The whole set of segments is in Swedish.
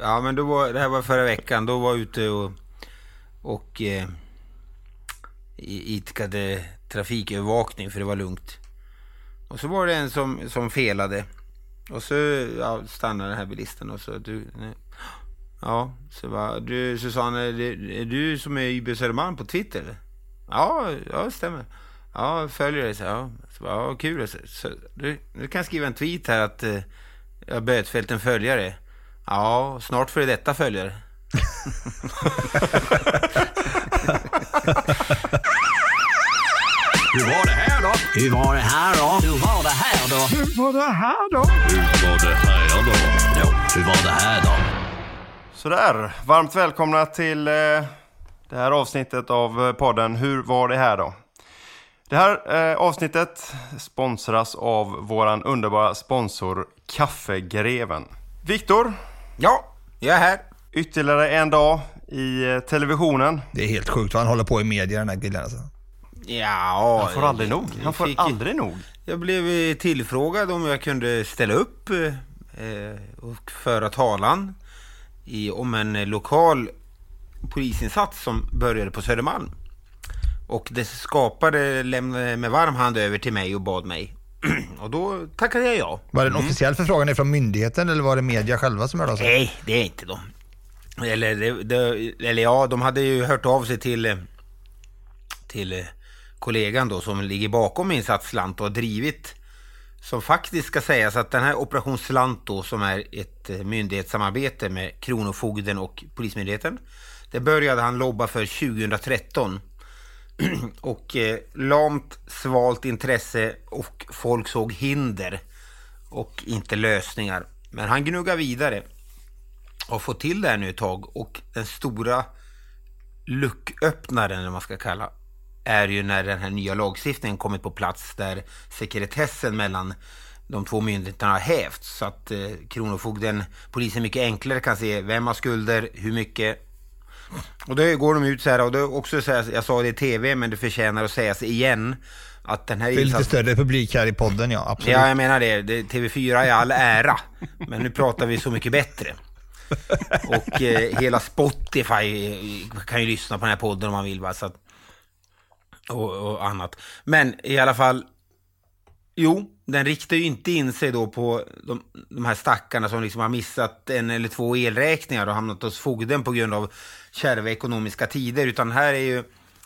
Ja, men då var, det här var förra veckan. Då var jag ute och, och eh, itkade idkade trafikövervakning för det var lugnt. Och så var det en som, som felade. Och så ja, stannade den här bilisten och så du... Ja, så va, du Susanne, är det- är du som är YB Södermalm på Twitter? Ja, ja det stämmer. Ja, jag följer dig. Så, ja, så, bara, ja, kul. Så, så, du, du kan skriva en tweet här att eh, jag har bötfällt en följare. Ja, snart för detta följare. Hur var det här då? Hur var det här då? Hur var det här då? Hur var det här då? Hur var det här då? Ja, hur var det här då? Sådär, varmt välkomna till eh, det här avsnittet av eh, podden Hur var det här då? Det här eh, avsnittet sponsras av våran underbara sponsor Kaffegreven. Viktor, Ja, jag är här. ytterligare en dag i eh, televisionen. Det är helt sjukt vad han håller på i media den här killen alltså. Ja, Han får aldrig nog. Han får fick- aldrig nog. Jag blev eh, tillfrågad om jag kunde ställa upp eh, och föra talan i, om en lokal polisinsats som började på Södermalm. Och det skapade lämnade med varm hand över till mig och bad mig. Och då tackade jag ja. Var det en officiell förfrågan från myndigheten eller var det media själva som hörde av sig? Nej, det är inte de. Eller, det, det, eller ja, de hade ju hört av sig till, till kollegan då som ligger bakom Insats Slant och har drivit som faktiskt ska sägas att den här Operation Slant då som är ett eh, myndighetssamarbete med Kronofogden och Polismyndigheten. Det började han lobba för 2013. och eh, lamt, svalt intresse och folk såg hinder och inte lösningar. Men han gnuggar vidare och får till det här nu ett tag och den stora lucköppnaren, eller vad man ska kalla, är ju när den här nya lagstiftningen kommit på plats där sekretessen mellan de två myndigheterna har hävts så att eh, Kronofogden, polisen mycket enklare kan se vem har skulder, hur mycket. Och då går de ut så här och då också så här, jag sa det i tv men det förtjänar att sägas igen. Att den här Det är lite insatsen... större publik här i podden, ja. Absolut. Ja, jag menar det. det. TV4 är all ära. Men nu pratar vi så mycket bättre. Och eh, hela Spotify kan ju lyssna på den här podden om man vill. Va? Så att, och, och annat. Men i alla fall. Jo, den riktar ju inte in sig då på de, de här stackarna som liksom har missat en eller två elräkningar och hamnat hos fogden på grund av kärva ekonomiska tider. Utan här är ju,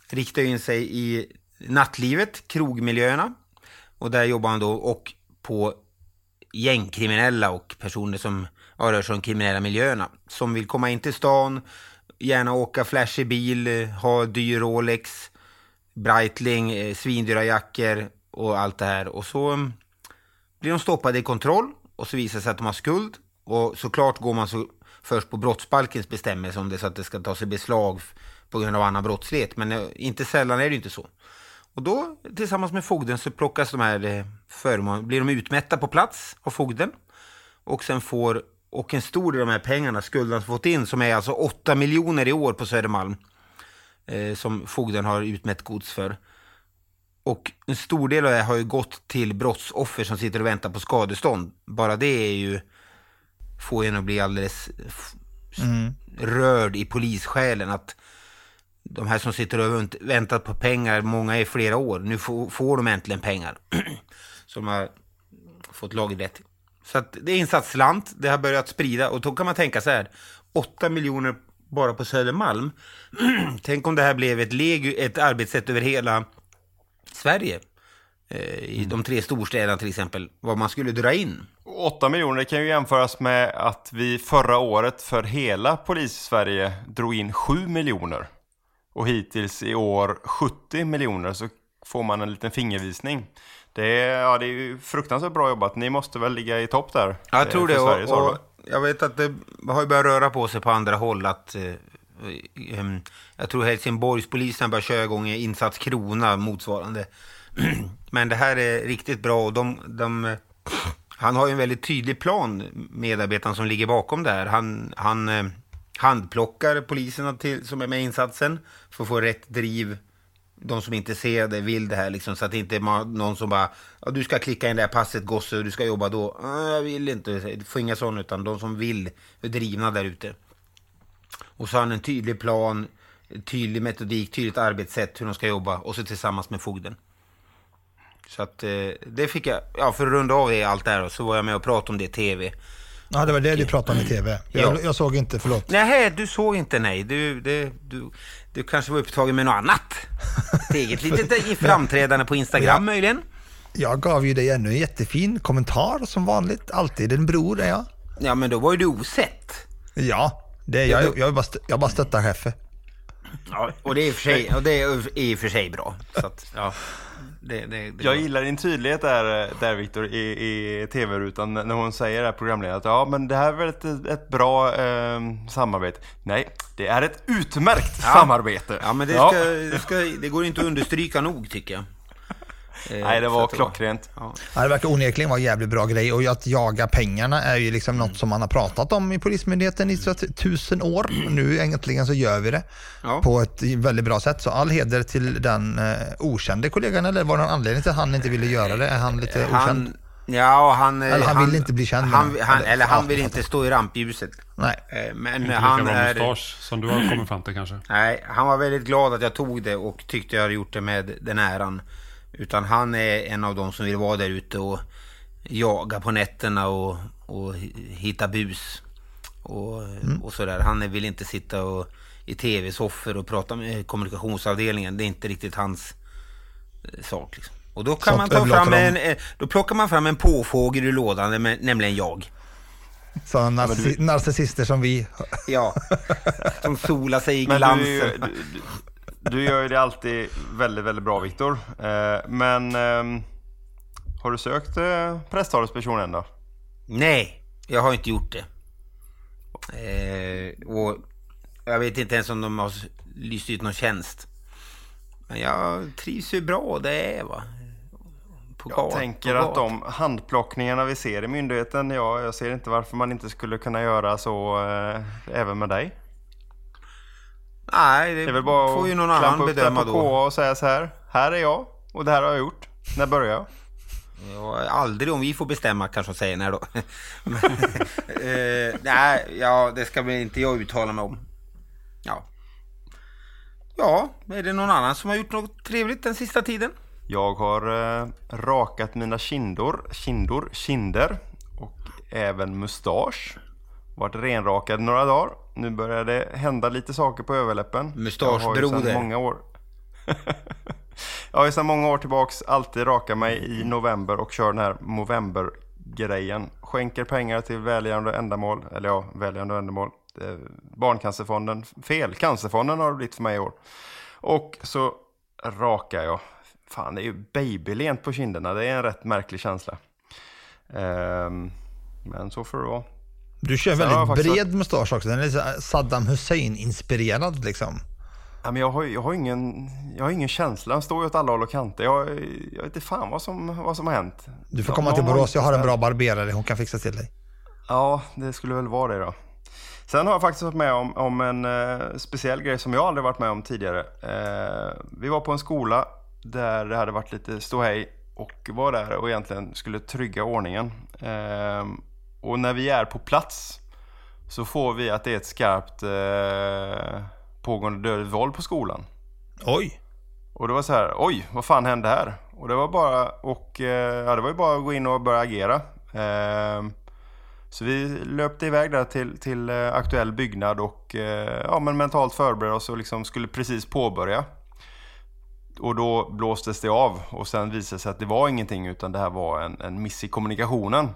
riktar ju in sig i nattlivet, krogmiljöerna. Och där jobbar han då och på gängkriminella och personer som ja, rör sig om kriminella miljöerna. Som vill komma in till stan, gärna åka flashig bil, ha dyr Rolex, Breitling, eh, svindyra jackor och allt det här. Och så mm, blir de stoppade i kontroll och så visar det sig att de har skuld. Och såklart går man så först på brottsbalkens bestämmelse om det så att det ska tas i beslag på grund av annan brottslighet. Men eh, inte sällan är det ju inte så. Och då tillsammans med fogden så plockas de här eh, föremålen, blir de utmätta på plats av fogden. Och sen får, och en stor del av de här pengarna skulden som fått in som är alltså 8 miljoner i år på Södermalm. Eh, som fogden har utmätt gods för. Och en stor del av det har ju gått till brottsoffer som sitter och väntar på skadestånd. Bara det är ju, får en att bli alldeles f- rörd i polissjälen. Att de här som sitter och vänt- väntat på pengar, många i flera år, nu får, får de äntligen pengar. som har fått laglig rätt till. Så att det är insatt slant, det har börjat sprida och då kan man tänka så här, 8 miljoner bara på Södermalm. Tänk om det här blev ett, leg, ett arbetssätt över hela Sverige. Eh, I de tre storstäderna till exempel, vad man skulle dra in. 8 miljoner kan ju jämföras med att vi förra året för hela polis-Sverige drog in 7 miljoner. Och hittills i år 70 miljoner så får man en liten fingervisning. Det är, ja, det är ju fruktansvärt bra jobbat. Ni måste väl ligga i topp där? Ja, jag eh, tror för det. Och, och jag vet att det har börjat röra på sig på andra håll. Att, eh, ehm, jag tror Helsingborgspolisen börjar köra igång insats Krona motsvarande. Men det här är riktigt bra och de, de, han har ju en väldigt tydlig plan, medarbetaren som ligger bakom det här. Han, han eh, handplockar poliserna till, som är med i insatsen för att få rätt driv de som inte ser det vill det här liksom, så att det inte är någon som bara ja, du ska klicka in det här passet gosse och du ska jobba då. Jag vill inte, du får inga sådana utan de som vill är drivna där ute. Och så har han en tydlig plan, tydlig metodik, tydligt arbetssätt hur de ska jobba och så tillsammans med fogden. Så att eh, det fick jag, ja för att runda av det allt det här så var jag med och pratade om det i tv. Ja, det var det du pratade om i tv. Jag, Ja. jag såg inte, förlåt. Nej, du såg inte nej. Du, det, du, du kanske var upptagen med något annat. Ett eget litet framträdande på Instagram Ja. möjligen. Jag gav ju dig ännu en jättefin kommentar som vanligt. Alltid en bror är jag. Ja, men då var ju du osett. Ja, det är jag. Jag, bara, stö- jag bara stöttar chefen. Ja, och det är i och för sig, och det är i och för sig bra. Så att, ja, det, det, det Jag gillar din tydlighet där, där Viktor, i, i tv-rutan när hon säger det här programledaren att ja men det här är väl ett, ett bra eh, samarbete. Nej, det är ett utmärkt samarbete. Ja, men det, Ja. ska, det, ska, det går inte att understryka nog tycker jag. Eh, Nej, det var klockrent. Ja. Ja, det verkar onekligen vara en jävligt bra grej och att jaga pengarna är ju liksom något som man har pratat om i Polismyndigheten i tusen år. Nu äntligen så gör vi det Ja. på ett väldigt bra sätt. Så all heder till den eh, okände kollegan eller var det någon anledning till att han inte ville göra det? Är han lite okänd? Han, ja, han, eh, Eller han vill inte bli känd, Han, han, eller- eller han vill inte stå i rampljuset. Nej. Eh, Men Inte lika han bra är... mustasch som du har kommit fram till kanske. Nej, han var väldigt glad att jag tog det och tyckte jag hade gjort det med den äran. Utan han är en av de som vill vara där ute och jaga på nätterna och, och hi- hitta bus. Och, och sådär. Han vill inte sitta och, i tv-soffor och prata med kommunikationsavdelningen. Det är inte riktigt hans eh, sak. Liksom. Och då, kan man ta fram en, eh, då plockar man fram en påfågel ur lådan, näm- nämligen jag. Så narci- narcissister som vi. Ja, som solar sig i Men glansen. Du, gör ju det alltid väldigt, väldigt bra Viktor. Eh, men ehm, har du sökt eh, presstalesperson än då? Nej, jag har inte gjort det. Eh, och jag vet inte ens om de har lyst ut någon tjänst. Men jag trivs ju bra jag är va. På Jag gat- tänker att de handplockningarna vi ser i myndigheten, ja, jag ser inte varför man inte skulle kunna göra så eh, även med dig. Nej, det, Det är väl bara får ju någon annan bedöma på då. Och säga så här. Här är jag och det här har jag gjort. När börjar jag? Ja, aldrig om vi får bestämma kanske de säger nej då. Men, eh, nej, ja, det ska väl inte jag uttala mig om. Ja. Ja, är det någon annan som har gjort något trevligt den sista tiden? Jag har eh, rakat mina kindor, kindor, kinder och även mustasch. Varit renrakad några dagar. Nu börjar det hända lite saker på överläppen. Mustaschbroder. Jag har ju sedan många år. jag har ju sedan många år tillbaks alltid rakat mig i november och kör den här Movember-grejen. Skänker pengar till välgörande ändamål, eller ja, välgörande ändamål. Eh, Barncancerfonden, fel, Cancerfonden har det blivit för mig i år. Och så rakar jag. Fan, det är ju babylent på kinderna. Det är en rätt märklig känsla. Ehm, men så får det vara. Du kör jag väldigt bred mustasch också. Den är lite Saddam Hussein-inspirerad liksom. Ja, men jag, har, jag, har ingen, jag har ingen känsla. Den står ju åt alla håll och kanter. Jag, jag vet inte fan vad som, vad som har hänt. Du får Ja, komma till någon Borås, jag har en bra barberare, hon kan fixa till dig. Ja, det skulle väl vara det då. Sen har jag faktiskt varit med om, om en eh, speciell grej som jag aldrig varit med om tidigare. Eh, vi var på en skola där det hade varit lite ståhej och var där och egentligen skulle trygga ordningen. Eh, och när vi är på plats så får vi att det är ett skarpt eh, pågående dödligt våld på skolan. Oj! Och det var så här, oj, vad fan hände här? Och det var bara, och, eh, ja, det var ju bara att gå in och börja agera. Eh, så vi löpte iväg där till, till eh, aktuell byggnad och eh, ja, men mentalt förberedde oss och liksom skulle precis påbörja. Och då blåstes det av och sen visade det sig att det var ingenting utan det här var en, en miss i kommunikationen.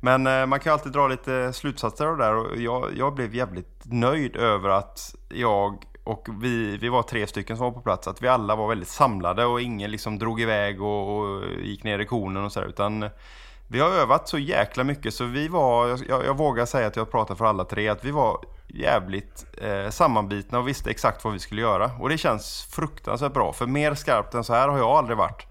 Men eh, man kan ju alltid dra lite slutsatser av det där och jag, jag blev jävligt nöjd över att jag och vi, vi var tre stycken som var på plats, att vi alla var väldigt samlade och ingen liksom drog iväg och, och gick ner i konen och sådär utan vi har övat så jäkla mycket så vi var, jag, jag vågar säga att jag pratar för alla tre, att vi var jävligt eh, sammanbitna och visste exakt vad vi skulle göra. Och det känns fruktansvärt bra, för mer skarpt än så här har jag aldrig varit.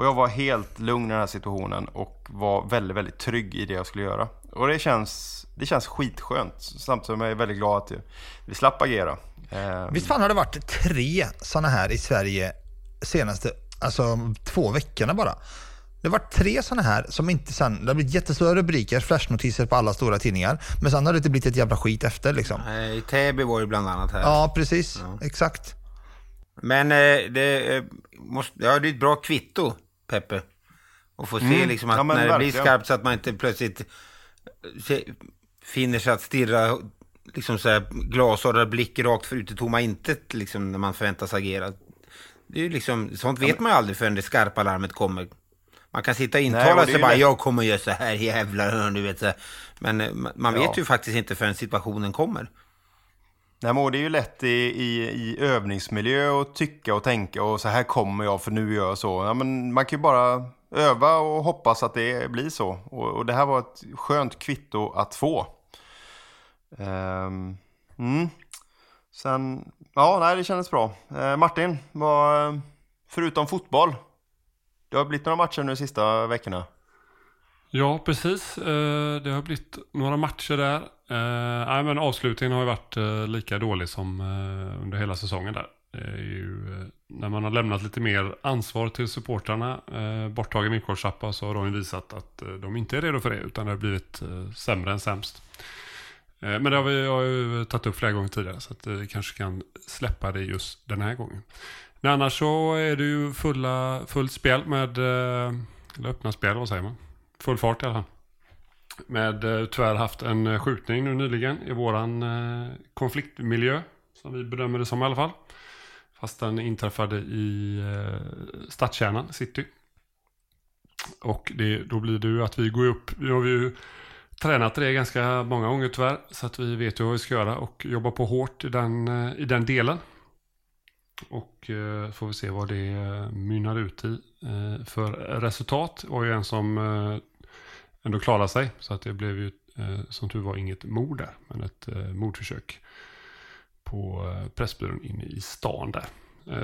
Och jag var helt lugn i den här situationen och var väldigt, väldigt trygg i det jag skulle göra. Och det känns, det känns skitskönt, samtidigt som jag är väldigt glad att vi slapp agera. Eh, Visst fan har det varit tre sådana här i Sverige senaste alltså, två veckorna bara? Det har varit tre sådana här som inte sen, det har blivit jättestora rubriker, flashnotiser på alla stora tidningar. Men sen har det inte blivit ett jävla skit efter liksom. Nej, I Täby var det bland annat här. Ja, precis. Exakt. Men eh, det, eh, måste, ja, det är ett bra kvitto, Peppe. Och få se Mm. liksom att Ja, men när det blir verkligen. skarpt så att man inte plötsligt eh, se, finner sig att stirra liksom så här, glasögon blick rakt för ut i tomma intet liksom när man förväntas agera. Det är ju liksom, sånt vet man ju aldrig förrän det skarpa larmet kommer. Man kan sitta och Nej, intala är sig bara, lätt- jag kommer göra så här jävlar, du vet så här. Men eh, man- man vet Ja. ju faktiskt inte förrän situationen kommer. Nej, men det är ju lätt i, i, i övningsmiljö att tycka och tänka och så här kommer jag för nu gör jag så. Ja, men man kan ju bara öva och hoppas att det blir så. Och, och det här var ett skönt kvitto att få. Ehm, mm. Sen, ja, nej, det kändes bra. Eh, Martin, vad, förutom fotboll, det har blivit några matcher nu de sista veckorna. Ja, precis. Eh, det har blivit några matcher där. Uh, Nej, men avslutningen har ju varit uh, lika dålig som uh, under hela säsongen där. Det är ju, när man har lämnat lite mer ansvar till supportrarna, uh, borttagen villkorstrappa, så har de ju visat att de inte är redo för det, utan det har blivit sämre än sämst. Men det har vi har ju tagit upp flera gånger tidigare, så att vi kanske kan släppa det just den här gången. Men annars så är det ju fulla, fullt spel med, eller öppna spel, vad säger man? Full fart i alla fall. Med eh, tyvärr haft en eh, skjutning nu nyligen i våran eh, konfliktmiljö. Som vi bedömer det som i alla fall. Fast den inträffade i stadskärnan, city. Och det, då blir det ju att vi går upp. Nu har vi ju tränat det ganska många gånger tyvärr. Så att vi vet ju vad vi ska göra och jobba på hårt i den, i den delen. Och eh, får vi se vad det mynnar ut i eh, för resultat. Det var ju en som eh, ändå klarade sig. Så att det blev ju eh, som tur var inget mord där. Men ett eh, mordförsök på eh, Pressbyrån inne i stan där.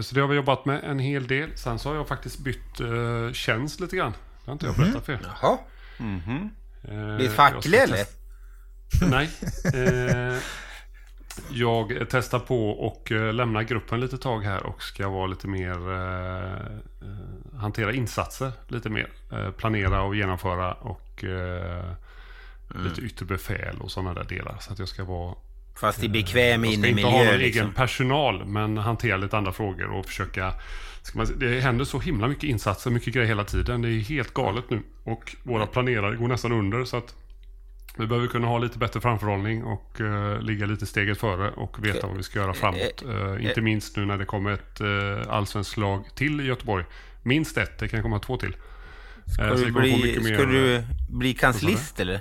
Så det har vi jobbat med en hel del. Sen så har jag faktiskt bytt tjänst lite grann. Det har inte jag berättat för er. Jaha, Mhm. Eh, blir facklig eller? Nej. Eh, Jag testar på och eh, lämna gruppen lite tag här och ska vara lite mer eh, hantera insatser lite mer. Eh, planera och genomföra och eh, lite yttre befäl och sådana där delar. Så att jag ska vara Fast i bekväm jag ska inte ha någon liksom. egen personal, men hantera lite andra frågor och försöka... Man, det händer så himla mycket insatser, mycket grejer hela tiden. Det är helt galet nu. Och våra planerare går nästan under, så att vi behöver kunna ha lite bättre framförhållning och eh, ligga lite steget före och veta vad vi ska göra framåt. Eh, inte minst nu när det kommer ett uh, allsvenskt lag till i Göteborg. Minst ett, det kan komma två till. Eh, Ska du få bli, ska mer, du eh, bli kanslist eller?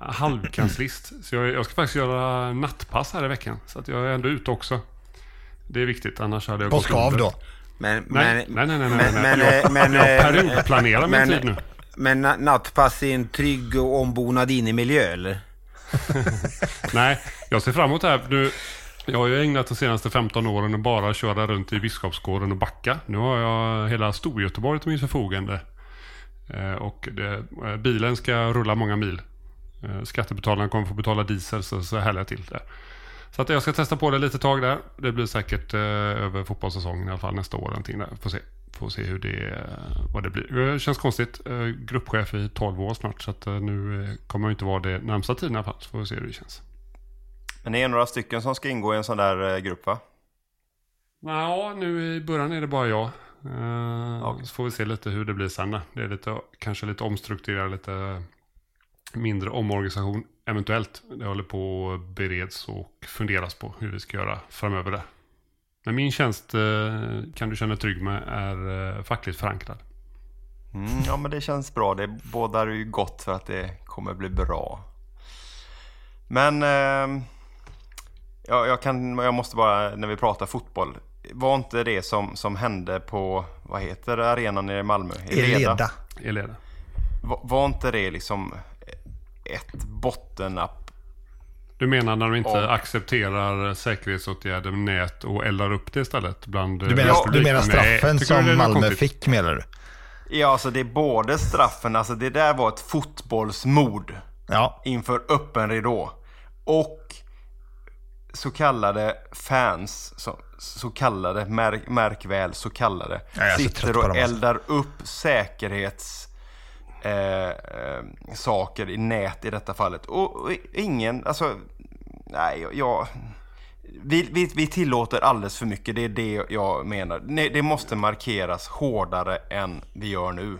halvkanslist. Så jag, jag ska faktiskt göra nattpass här i veckan. Så att jag är ändå ute också. Det är viktigt, annars hade jag På gått skav under. då? Men, Nej, nej, nej, nej, nej, men, nej. men, Jag- eh, men, jag eh, periodplanerar min men- tid nu. Men na- nattpass i en trygg och ombonad innemiljö eller? Nej, jag ser fram emot det här. Nu, jag har ju ägnat de senaste 15 åren att bara köra runt i Biskopsgården och backa. Nu har jag hela Storgöteborg till mitt förfogande. Eh, Och det, eh, bilen ska rulla många mil. Eh, Skattebetalarna kommer få betala diesel så, så jag till det. Så att jag ska testa på det lite tag där. Det blir säkert eh, över fotbollssäsongen i alla fall nästa år. Någonting där. Får se, får se hur det, vad det blir. Det känns konstigt. Eh, gruppchef i 12 år snart. Så att eh, nu kommer jag inte vara det närmsta tiden i alla fall. Så får vi se hur det känns. Men det är några stycken som ska ingå i en sån där grupp va? Ja, nu i början är det bara jag. Eh, Okej. Så får vi se lite hur det blir sen. då. Det är lite, kanske lite omstrukturera, lite mindre omorganisation eventuellt. Det håller på att bereds och funderas på hur vi ska göra framöver där. Men min tjänst eh, kan du känna trygg med är eh, fackligt förankrad. Mm, ja men det känns bra. Det bådar ju gott för att det kommer bli bra. Men eh, ja, jag, kan, jag måste bara, när vi pratar fotboll. Var inte det som, som hände på, vad heter det, arenan nere i Malmö? Eleda. Eleda. Var, var inte det liksom ett bottennapp? Du menar när de inte Ja. accepterar säkerhetsåtgärder med nät och eldar upp det istället? Bland Du menar, du menar straffen är som Malmö konstigt? fick menar du? Ja, alltså det är både straffen, alltså det där var ett fotbollsmord Ja. inför öppen ridå. Och så kallade fans, så, så kallade, märk, märk väl så kallade, jag så trött sitter på och alltså. eldar upp säkerhets eh, eh, saker i nät i detta fallet. Och, och ingen, alltså, nej, jag- jag... Vi, vi, vi tillåter alldeles för mycket, det är det jag menar. Nej, det måste markeras hårdare än vi gör nu.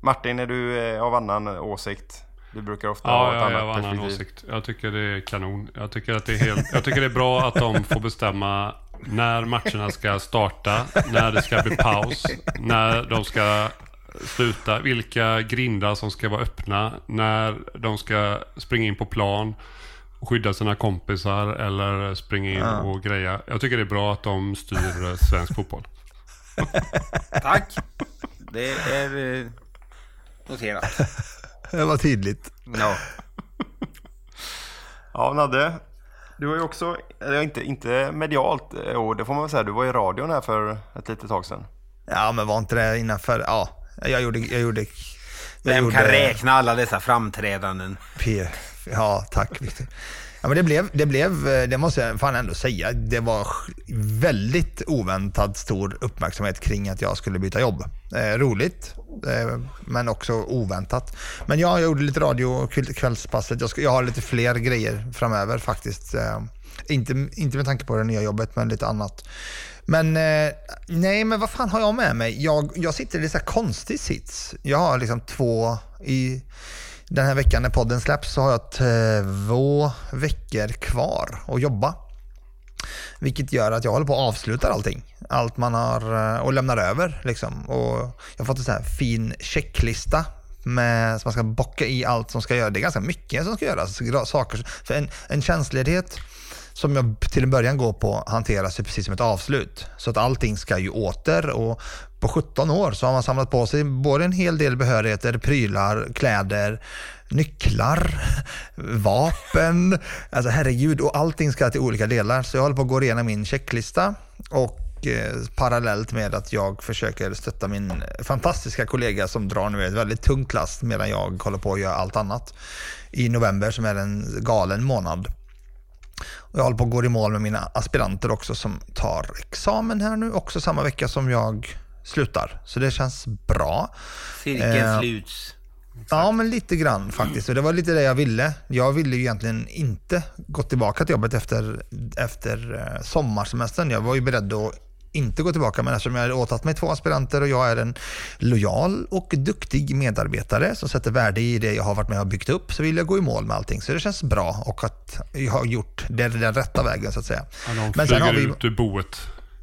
Martin, är du eh, av annan åsikt? Du brukar ofta ha Ja, ett ja, jag annat har en annan åsikt. Jag tycker det är kanon. Jag tycker, att det är helt, jag tycker det är bra att de får bestämma när matcherna ska starta, när det ska bli paus, när de ska sluta, vilka grindar som ska vara öppna, när de ska springa in på plan och skydda sina kompisar eller springa in och greja. Jag tycker det är bra att de styr svensk fotboll. Tack. Det är eh, noterat. Det var tydligt. Ja. Ja, Nadde. Du har ju också, eller inte, inte medialt, eh, och det får man väl säga, du var i radion här för ett litet tag sedan. Ja, men var inte det innanför? Ja, jag gjorde... Jag gjorde jag Vem kan gjorde- räkna alla dessa framträdanden? P. Ja, tack Victor. Ja, men det blev, det blev, eh, det måste jag fan ändå säga, det var väldigt oväntat stor uppmärksamhet kring att jag skulle byta jobb. Eh, roligt, eh, men också oväntat. Men ja, jag gjorde lite radio kvällspasset. Jag, ska, jag har lite fler grejer framöver faktiskt. Eh, inte, inte med tanke på det nya jobbet, men lite annat. Men eh, nej, men vad fan har jag med mig? Jag, jag sitter i en konstig sits. Jag har liksom två i den här veckan när podden släpps så har jag två veckor kvar att jobba. Vilket gör att jag håller på att avsluta allting. Allt man har eh, och lämnar över. Liksom. Och jag har fått en sån här fin checklista med, som man ska bocka i allt som ska göras. Det är ganska mycket som ska göras. Saker. För en, en tjänstledighet som jag till en början går på hanteras ju precis som ett avslut. Så att allting ska ju åter och på 17 år så har man samlat på sig både en hel del behörigheter, prylar, kläder, nycklar, vapen. Alltså herregud, och allting ska till olika delar. Så jag håller på att gå igenom min checklista och eh, parallellt med att jag försöker stötta min fantastiska kollega som drar nu ett väldigt tungt last medan jag håller på att göra allt annat i november som är en galen månad. Och jag håller på att gå i mål med mina aspiranter också som tar examen här nu, också samma vecka som jag slutar. Så det känns bra. Cirkeln Eh, sluts. Ja, men lite grann faktiskt. Och det var lite det jag ville. Jag ville ju egentligen inte gå tillbaka till jobbet efter, efter eh, sommarsemestern. Jag var ju beredd att inte gå tillbaka, men eftersom jag hade åtagit mig två aspiranter och jag är en lojal och duktig medarbetare som sätter värde i det jag har varit med och byggt upp, så vill jag gå i mål med allting. Så det känns bra och att jag har gjort det den rätta vägen så att säga. Ja, Men sen har vi- ut ur boet.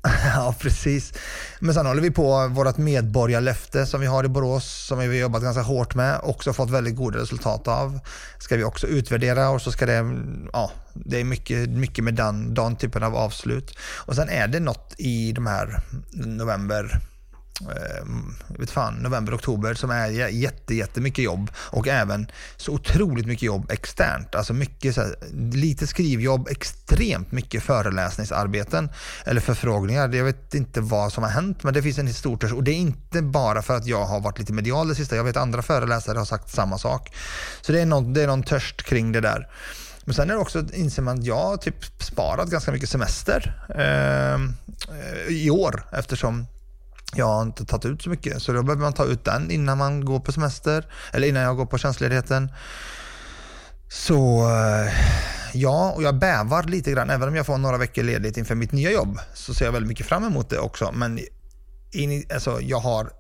Ja, precis. Men sen håller vi på vårt medborgarlöfte som vi har i Borås, som vi har jobbat ganska hårt med, också fått väldigt goda resultat av. Ska vi också utvärdera och så ska det, ja, det är mycket, mycket med den, den typen av avslut. Och sen är det något i de här november, Eh, vet fan, november, oktober som är jätte, jättemycket jobb och även så otroligt mycket jobb externt. Alltså mycket så här, lite skrivjobb, extremt mycket föreläsningsarbeten eller förfrågningar. Jag vet inte vad som har hänt men det finns en stor törst. och det är inte bara för att jag har varit lite medial det sista. Jag vet andra föreläsare har sagt samma sak. Så det är någon, det är någon törst kring det där. Men sen är det också, inser man att jag har typ sparat ganska mycket semester eh, i år eftersom jag har inte tagit ut så mycket. Så då behöver man ta ut den innan man går på semester. Eller innan jag går på tjänstledigheten. Så eh, ja, och jag bävar lite grann. Även om jag får några veckor ledigt inför mitt nya jobb så ser jag väldigt mycket fram emot det också. Men in, alltså, jag har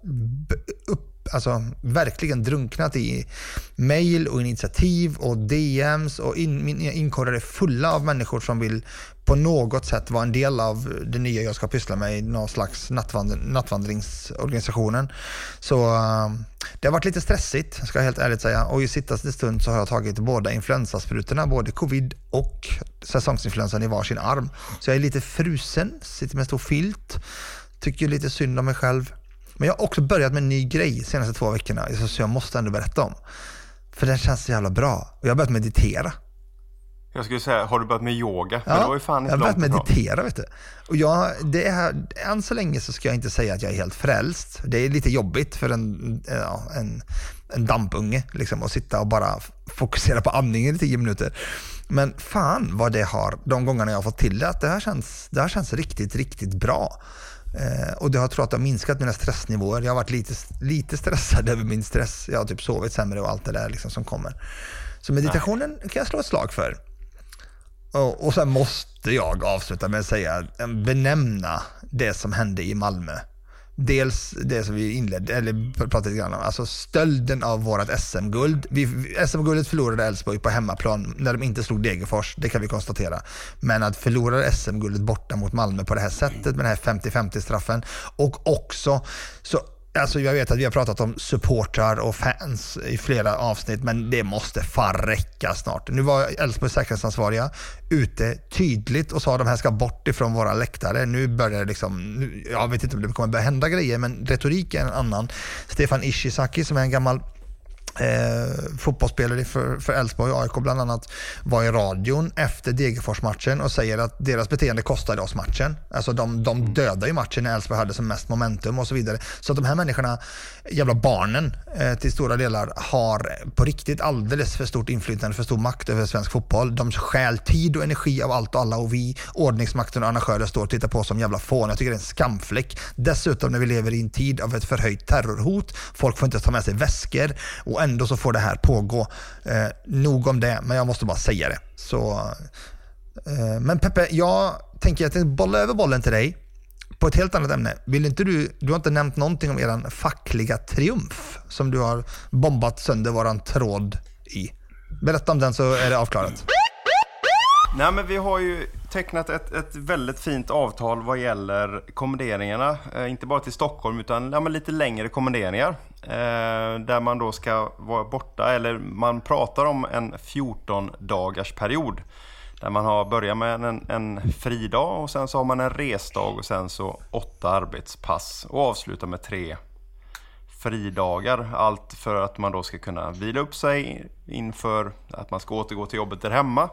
upp, alltså, verkligen drunknat i mail och initiativ och DMs och in, mina inkorgar är fulla av människor som vill på något sätt vara en del av det nya jag ska pyssla med i någon slags nattvandr nattvandringsorganisationen. Så uh, det har varit lite stressigt, ska jag helt ärligt säga. Och i sittaste stund så har jag tagit båda influensasprutorna, både covid och säsongsinfluensan i varsin arm. Så jag är lite frusen, sitter med stor filt, tycker lite synd om mig själv. Men jag har också börjat med en ny grej de senaste två veckorna, så jag måste ändå berätta om. För den känns så jävla bra. Och jag har börjat meditera. Jag skulle säga, har du börjat med yoga? Ja, det var ju fan jag inte har börjat meditera. Vet du. Och jag, det är, än så länge så ska jag inte säga att jag är helt frälst. Det är lite jobbigt för en, ja, en, en dampunge liksom, att sitta och bara fokusera på andningen i tio minuter. Men fan vad det har, de gångerna jag har fått till det, att det har känts, det har känts riktigt, riktigt bra. Eh, och det har tror att det har minskat mina stressnivåer. Jag har varit lite, lite stressad över min stress. Jag har typ sovit sämre och allt det där liksom som kommer. Så meditationen kan jag slå ett slag för. Och, och sen måste jag avsluta med att säga, eh, benämna det som hände i Malmö. Dels det som vi inledde, eller pratade lite grann om, alltså stölden av vårt SM-guld. SM-guldet förlorade Elfsborg på hemmaplan när de inte slog Degerfors, det kan vi konstatera. Men att förlora SM-guldet borta mot Malmö på det här sättet med den här 50-50 straffen och också så Alltså jag vet att vi har pratat om supportrar och fans i flera avsnitt, men det måste fan räcka snart. Nu var Elfsborgs säkerhetsansvariga ute tydligt och sa att de här ska bort ifrån våra läktare. Nu börjar det liksom, nu, jag vet inte om det kommer börja hända grejer, men retoriken är en annan. Stefan Ishizaki som är en gammal eh, fotbollsspelare för för Elfsborg och AIK bland annat var i radion efter Degerfors-matchen och säger att deras beteende kostade oss matchen. Alltså de, de dödade ju matchen när Elfsborg hade som mest momentum och så vidare. Så att de här människorna, jävla barnen eh, till stora delar, har på riktigt alldeles för stort inflytande, för stor makt över svensk fotboll. De stjäl tid och energi av allt och alla och vi, ordningsmakten och arrangörer står och tittar på som jävla fån. Jag tycker det är en skamfläck. Dessutom när vi lever i en tid av ett förhöjt terrorhot. Folk får inte ta med sig väskor och ändå så får det här pågå. Eh, nog om det, men jag måste bara säga det. Så, eh, men Peppe, jag tänker att jag bolla över bollen till dig på ett helt annat ämne. Vill inte du, du har inte nämnt någonting om er fackliga triumf som du har bombat sönder våran tråd i. Berätta om den så är det avklarat. Nej men vi har ju tecknat ett, ett väldigt fint avtal vad gäller kommenderingarna. Eh, inte bara till Stockholm utan ja, men lite längre kommenderingar. Eh, där man då ska vara borta, eller man pratar om en 14 dagars period. Där man har börjat med en, en fridag och sen så har man en resdag och sen så åtta arbetspass. Och avslutar med tre fridagar. Allt för att man då ska kunna vila upp sig inför att man ska återgå till jobbet där hemma.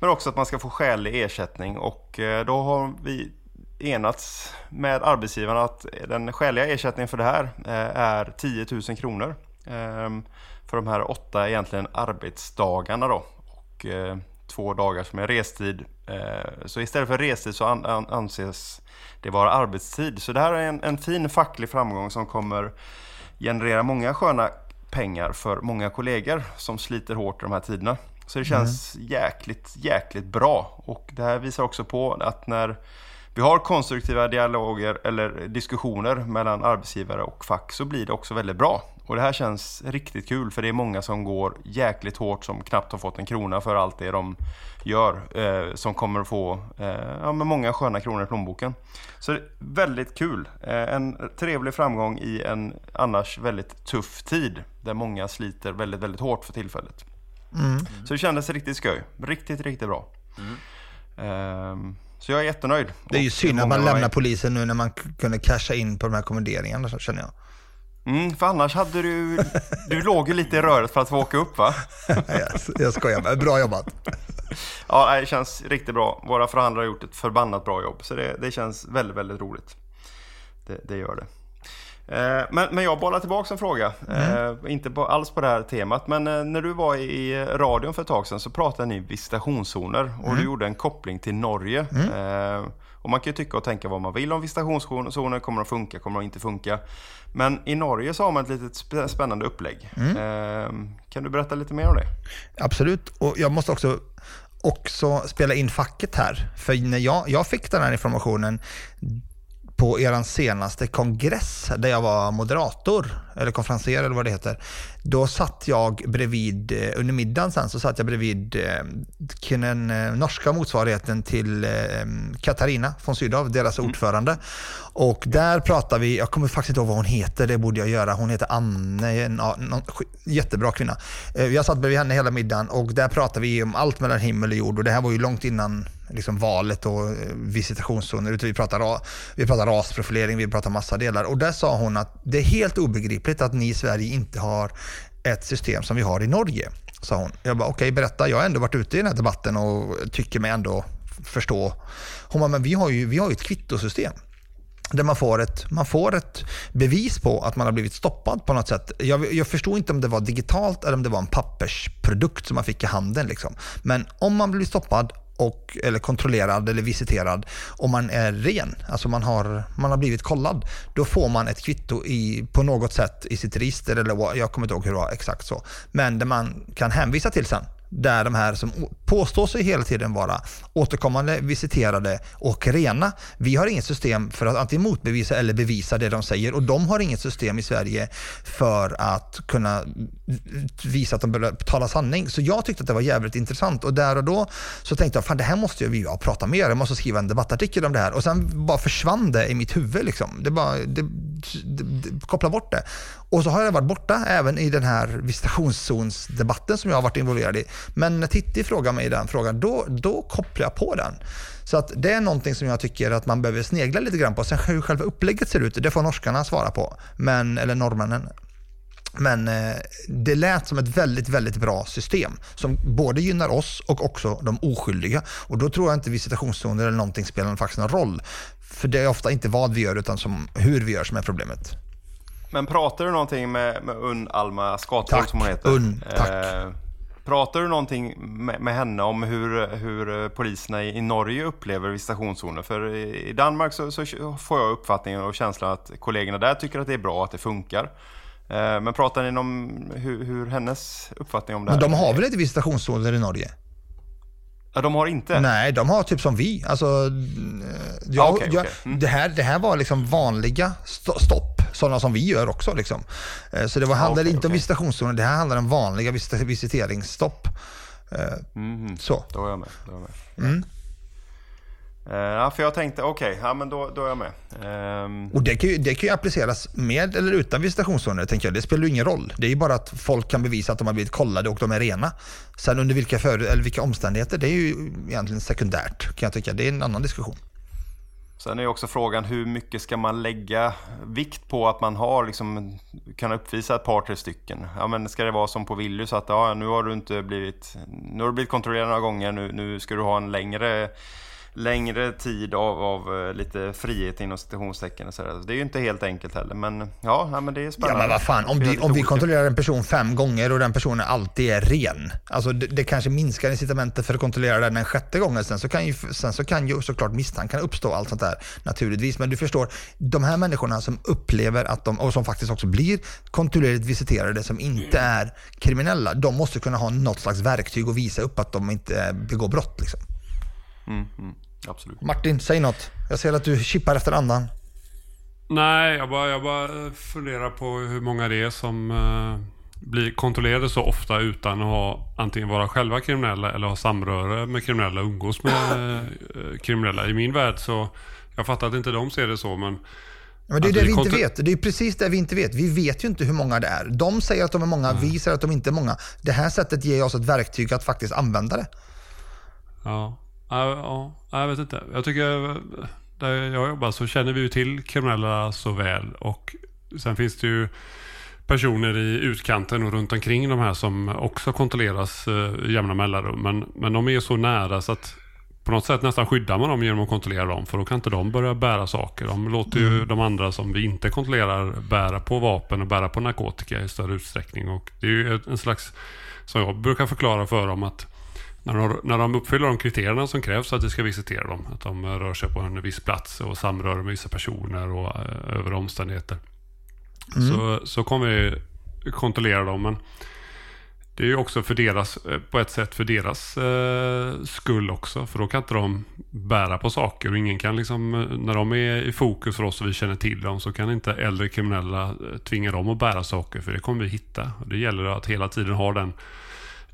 Men också att man ska få skälig ersättning och eh, då har vi enats med arbetsgivarna att den skäliga ersättningen för det här eh, är 10 000 kronor. Ehm, för de här åtta egentligen arbetsdagarna då. Och eh, två dagar som är restid. Så istället för restid så anses det vara arbetstid. Så det här är en, en fin facklig framgång som kommer generera många sköna pengar för många kollegor som sliter hårt i de här tiderna. Så det känns mm. jäkligt, jäkligt bra. Och det här visar också på att när vi har konstruktiva dialoger eller diskussioner mellan arbetsgivare och fack så blir det också väldigt bra. Och det här känns riktigt kul för det är många som går jäkligt hårt som knappt har fått en krona för allt det de gör. Eh, som kommer att få eh, ja, med många sköna kronor i plånboken. Så det är väldigt kul. Eh, en trevlig framgång i en annars väldigt tuff tid. Där många sliter väldigt, väldigt hårt för tillfället. Mm. Så det kändes riktigt skoj. Riktigt, riktigt bra. Mm. Så jag är jättenöjd. Det är ju synd att man lämnar polisen nu när man kunde casha in på de här kommenderingarna, känner jag. Mm, för annars hade du... Du låg ju lite i röret för att få åka upp va? jag skojar med. Bra jobbat. ja, det känns riktigt bra. Våra förhandlare har gjort ett förbannat bra jobb. Så det, det känns väldigt, väldigt roligt. Det, det gör det. Eh, men, men jag bollar tillbaka en fråga. Mm. Eh, inte på, alls på det här temat. Men eh, när du var i radion för ett tag sedan så pratade ni visitationszoner. Och mm. du gjorde en koppling till Norge. Mm. Och man kan ju tycka och tänka vad man vill om visitationszoner. Kommer de funka? Kommer de inte funka? Men i Norge så har man ett litet spännande upplägg. Mm. Kan du berätta lite mer om det? Absolut. Och jag måste också också spela in facket här. För när jag, jag fick den här informationen på er senaste kongress där jag var moderator, eller konferenser eller vad det heter. Då satt jag bredvid, eh, under middagen sen, så satt jag bredvid eh, den eh, norska motsvarigheten till Katarina von Sydow, deras mm. ordförande. Och där pratade vi, jag kommer faktiskt inte ihåg vad hon heter, det borde jag göra. Hon heter Anne, en, jättebra kvinna. Jag satt bredvid henne hela middagen och där pratade vi om allt mellan himmel och jord och det här var ju långt innan liksom valet och visitationszoner. Vi pratar, vi pratar rasprofilering, vi pratar massa delar. Och där sa hon att det är helt obegripligt att ni i Sverige inte har ett system som vi har i Norge. Sa hon. Jag bara, okej okay, berätta. Jag har ändå varit ute i den här debatten och tycker mig ändå förstå. Hon bara, men vi har ju, vi har ju ett kvittosystem där man får, ett, man får ett bevis på att man har blivit stoppad på något sätt. Jag, jag förstod inte om det var digitalt eller om det var en pappersprodukt som man fick i handen. Liksom. Men om man blir stoppad och, eller kontrollerad eller visiterad. Om man är ren, alltså man har, man har blivit kollad, då får man ett kvitto i, på något sätt i sitt register, eller jag kommer inte ihåg hur det var exakt så, men det man kan hänvisa till sen där de här som påstår sig hela tiden vara återkommande visiterade och rena. Vi har inget system för att antingen motbevisa eller bevisa det de säger och de har inget system i Sverige för att kunna visa att de talar sanning. Så jag tyckte att det var jävligt intressant och där och då så tänkte jag, fan det här måste vi ju prata mer Jag måste skriva en debattartikel om det här och sen bara försvann det i mitt huvud liksom. Det bara, det, det, det, koppla bort det. Och så har jag varit borta även i den här visitationszonsdebatten som jag har varit involverad i. Men när Titti frågar mig den frågan, då, då kopplar jag på den. Så att det är någonting som jag tycker att man behöver snegla lite grann på. Sen hur själva upplägget ser ut, det får norskarna svara på. Men, eller norrmännen. Men eh, det lät som ett väldigt, väldigt bra system som både gynnar oss och också de oskyldiga. Och då tror jag inte visitationszoner eller någonting spelar faktiskt någon roll. För det är ofta inte vad vi gör utan som hur vi gör som är problemet. Men pratar du någonting med, med Unn Alma Skatholm som hon heter? Unn, tack. Eh, pratar du någonting med, med, henne om hur, hur poliserna i, i Norge upplever visitationszoner? För i, i Danmark så, så, får jag uppfattningen och känslan att kollegorna där tycker att det är bra, att det funkar. Eh, men pratar ni om hur, hur hennes uppfattning om det här? Men de har väl inte visitationszoner i Norge? Ja, de har inte? Nej, de har typ som vi. Alltså, eh, jag, ah, okay, jag, okay. Mm. det, här, det här var liksom vanliga stopp, sådana som vi gör också. Liksom. Eh, så det var, ah, handlade okay, inte om visitationszoner, det här handlar om vanliga visiteringsstopp. Mm, så. Då är jag med. Då är jag med. Mm. Uh, ja, för jag tänkte, okej, okay, ja, men då, då är jag med. Um... Och det kan, ju, det kan ju appliceras med eller utan visitationszoner, tänker jag. Det spelar ju ingen roll. Det är ju bara att folk kan bevisa att de har blivit kollade och de är rena. Sen under vilka, för, eller vilka omständigheter, det är ju egentligen sekundärt, kan jag tycka. Det är en annan diskussion. Sen är ju också frågan hur mycket ska man lägga vikt på att man har liksom, kan uppvisa ett par, tre stycken. Ja, men ska det vara som på Willys att ja, nu har du inte blivit, nu har du blivit kontrollerad några gånger, nu, nu ska du ha en längre längre tid av, av eh, lite frihet inom citationstecken och sådär. Det är ju inte helt enkelt heller, men ja, ja men det är spännande. Ja, men vad fan, om, vi, om vi kontrollerar en person fem gånger och den personen alltid är ren. Alltså det, det kanske minskar incitamentet för att kontrollera den en sjätte gången. Sen så kan ju, sen så kan ju såklart misstankar uppstå allt sånt där naturligtvis. Men du förstår, de här människorna som upplever att de, och som faktiskt också blir kontinuerligt visiterade som inte är kriminella, de måste kunna ha något slags verktyg och visa upp att de inte begår brott. Liksom. Mm, mm, absolut. Martin, säg något. Jag ser att du chippar efter andan. Nej, jag bara, jag bara funderar på hur många det är som eh, blir kontrollerade så ofta utan att ha antingen vara själva kriminella eller ha samröre med kriminella umgås med eh, kriminella. I min värld så, jag fattar att inte de ser det så men Men det är det vi inte vet. Det är precis det vi inte vet. Vi vet ju inte hur många det är. De säger att de är många, vi säger att de inte är många. Det här sättet ger oss ett verktyg att faktiskt använda det. Ja, ja, ja jag vet inte. Jag tycker, där jag jobbar så känner vi ju till kriminella så väl. Och sen finns det ju personer i utkanten och runt omkring de här som också kontrolleras eh, jämna mellanrum. Men, men de är så nära så att på något sätt nästan skyddar man dem genom att kontrollera dem. För då kan inte de börja bära saker. De låter ju de andra som vi inte kontrollerar bära på vapen och bära på narkotika i större utsträckning. Och det är ju en slags, som jag brukar förklara för dem, att när de, när de uppfyller de kriterierna som krävs för att vi ska visitera dem. Att de rör sig på en viss plats och samrör med vissa personer och eh, över omständigheter. Så, så kommer vi kontrollera dem. Men det är ju också för deras, eh, på ett sätt för deras eh, skull också. För då kan inte de bära på saker och ingen kan liksom, eh, när de är i fokus för oss och vi känner till dem så kan inte äldre kriminella tvinga dem att bära saker för det kommer vi hitta. Och det gäller att hela tiden ha den,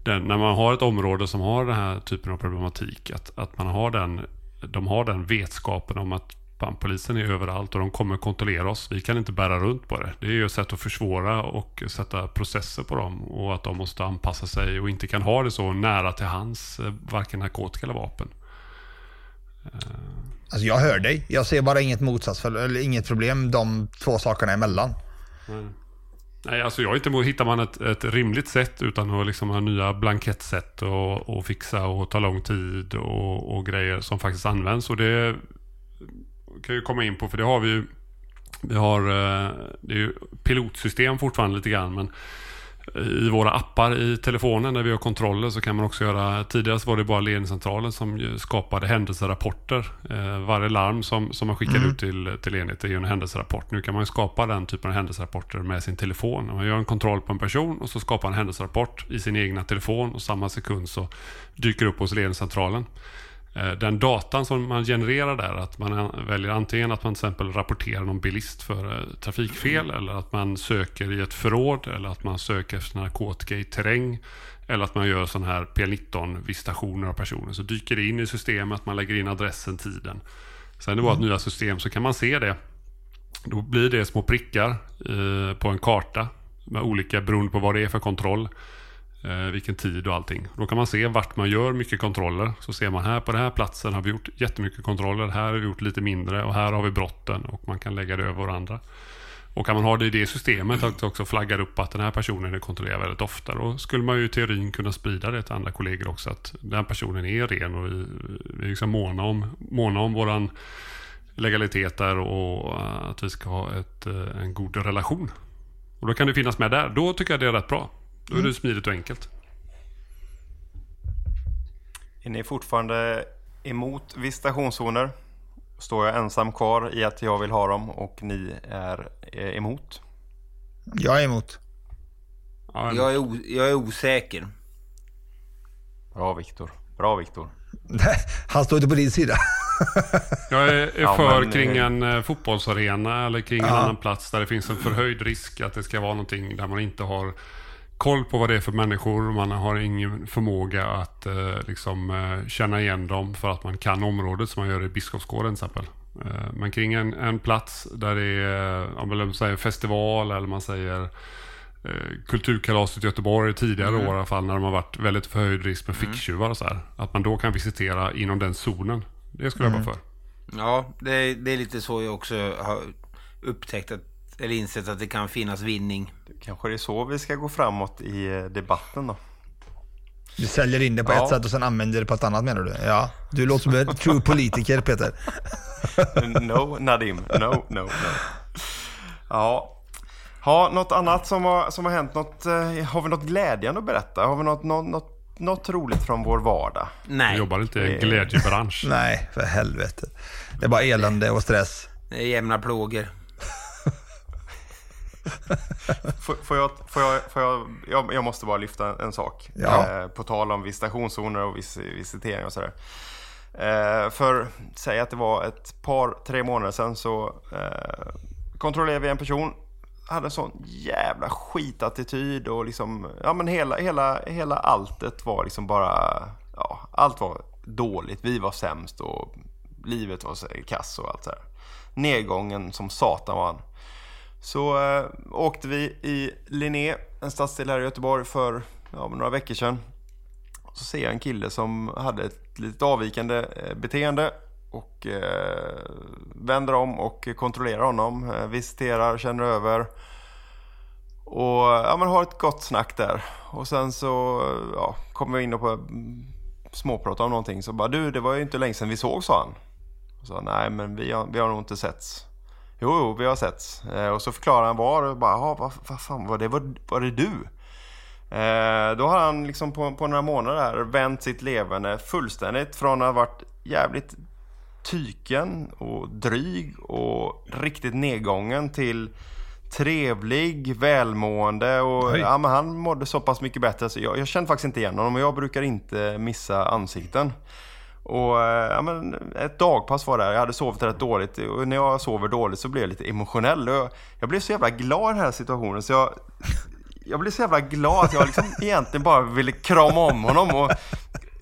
den när man har ett område som har den här typen av problematik, att, att man har den, de har den vetskapen om att fan, polisen är överallt och de kommer kontrollera oss. Vi kan inte bära runt på det. Det är ju ett sätt att försvåra och sätta processer på dem och att de måste anpassa sig och inte kan ha det så nära till hands, eh, varken narkotika eller vapen. Alltså jag hör dig. Jag ser bara inget motsatsfall, eller inget problem de två sakerna emellan. Nej, alltså jag är inte emot, hittar man ett, ett rimligt sätt utan att liksom ha nya blankettsätt och, och fixa och ta lång tid och, och grejer som faktiskt används. Och det kan ju komma in på, för det har vi ju. Vi har, eh, det är ju pilotsystem fortfarande lite grann, men i våra appar i telefonen när vi har kontroller så kan man också göra, tidigare var det bara ledningscentralen som skapade händelserapporter. Eh, varje larm som, som man skickar ut till, till enheten är ju en händelserapport. Nu kan man skapa den typen av händelserapporter med sin telefon. Man gör en kontroll på en person och så skapar en händelserapport i sin egna telefon och samma sekund så dyker upp hos ledningscentralen. Eh, Den datan som man genererar där, att man an- väljer antingen att man till exempel rapporterar någon bilist för eh, trafikfel eller att man söker i ett förråd eller att man söker efter narkotika i terräng eller att man gör sån här P19-visitationer av personer. Så dyker det in i systemet, man lägger in adressen, tiden. Sen i vårt nya system så kan man se det. Då blir det små prickar eh, på en karta med olika beroende på vad det är för kontroll. Eh, vilken tid och allting. Då kan man se vart man gör mycket kontroller. Så ser man här på den här platsen har vi gjort jättemycket kontroller. Här har vi gjort lite mindre och här har vi brotten och man kan lägga det över varandra. Och kan man ha det i det systemet att också flaggar upp att den här personen är kontrollerad väldigt ofta. Då skulle man ju i teorin kunna sprida det till andra kollegor också. Att den personen är ren och vi, vi är liksom måna om, måna om våran legalitet där och att vi ska ha ett, eh, en god relation. Och då kan det finnas med där. Då tycker jag det är rätt bra. Då är det smidigt och enkelt. Är ni fortfarande emot visitationszoner? Står jag ensam kvar i att jag vill ha dem och ni är eh, emot? Jag är emot. Ja, Jag är, jag är osäker. Bra Viktor. Bra Viktor. Han står inte på din sida. Jag är, är Ja, för men, kring eh, en eh, fotbollsarena eller kring en annan plats där det finns en förhöjd risk att det ska vara någonting där man inte har koll på vad det är för människor. Man har ingen förmåga att eh, liksom, eh, känna igen dem för att man kan området som man gör i Biskopsgården till exempel. Eh, men kring en, en plats där det är om man säger festival eller man säger eh, Kulturkalaset i Göteborg tidigare år i alla fall när de har varit väldigt förhöjd risk med ficktjuvar och så här. Att man då kan visitera inom den zonen. Det skulle jag vara för. Ja, det, det är lite så jag också har upptäckt att, eller insett att det kan finnas vinning. Kanske det är så vi ska gå framåt i eh, debatten då. Du säljer in det på Ja. ett sätt och sen använder det på ett annat menar du? Ja, du låter som en true politiker Peter. No, Nadim. No, no, no. Ja. Ha, något annat som har, som har hänt? Något, eh, har vi något glädjande att berätta? Har vi något, något, något, något roligt från vår vardag? Nej, jobbar inte i en glädjebransch. Nej, för helvete. Det är bara elände och stress. det är jämna plågor. Får, jag, får, jag, får jag, jag, jag måste bara lyfta en sak. Ja. Eh, på tal om visitationszoner och vis, visitering och sådär. Eh, för, säg att det var ett par, tre månader sedan så eh, kontrollerade vi en person. Hade sån jävla skitattityd och liksom, ja men hela, hela, hela alltet var liksom bara, ja, allt var dåligt. Vi var sämst och livet var kass och allt så här. Nedgången som satan var han. Så eh, åkte vi i Linné, en stadsdel här i Göteborg, för ja, några veckor sedan. Så ser jag en kille som hade ett lite avvikande eh, beteende och eh, vänder om och kontrollerar honom, eh, visiterar, känner över. Och ja, men har ett gott snack där. Och sen så eh, ja, kommer vi in och på småprata om någonting. Så bara du, det var ju inte länge sedan vi såg, sa han. Och så, nej men vi har, vi har nog inte setts. Jo, jo, vi har setts. Eh, och så förklarar han var och bara, "Jaha, vad, vad fan var det? Var, var det du? Eh, då har han liksom på, på några månader här vänt sitt levande fullständigt från att ha varit jävligt tyken och dryg och riktigt nedgången till trevlig, välmående och Oj. ja, men han mådde så pass mycket bättre så jag, jag kände faktiskt inte igen honom och jag brukar inte missa ansikten. Och eh, ja, men ett dagpass var där, jag hade sovit rätt dåligt och när jag sover dåligt så blir jag lite emotionell. Och jag, jag blev så jävla glad i den här situationen så jag, jag blev så jävla glad att jag liksom egentligen bara ville krama om honom. Och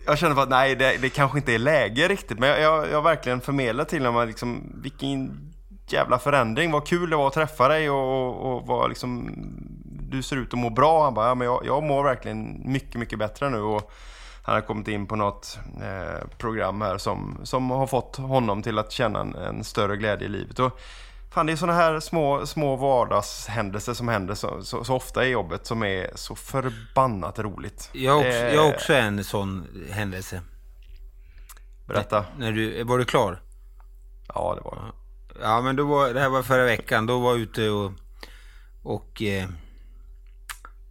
jag kände bara att nej, det, det kanske inte är läge riktigt. Men jag, jag, jag verkligen förmedlade till honom liksom, vilken jävla förändring. Vad kul det var att träffa dig och, och, och liksom, du ser ut att må bra. Han bara, ja, men jag, jag mår verkligen mycket, mycket bättre nu. Och han har kommit in på något eh, program här som, som har fått honom till att känna en, en större glädje i livet. Och, Fan, det är sådana här små, små vardagshändelser som händer så, så, så ofta i jobbet som är så förbannat roligt. Jag också, Eh, jag också en sån händelse. Berätta. När du, var du klar? Ja, det var det. Ja, men då var, det här var förra veckan. Då var jag ute och, och eh,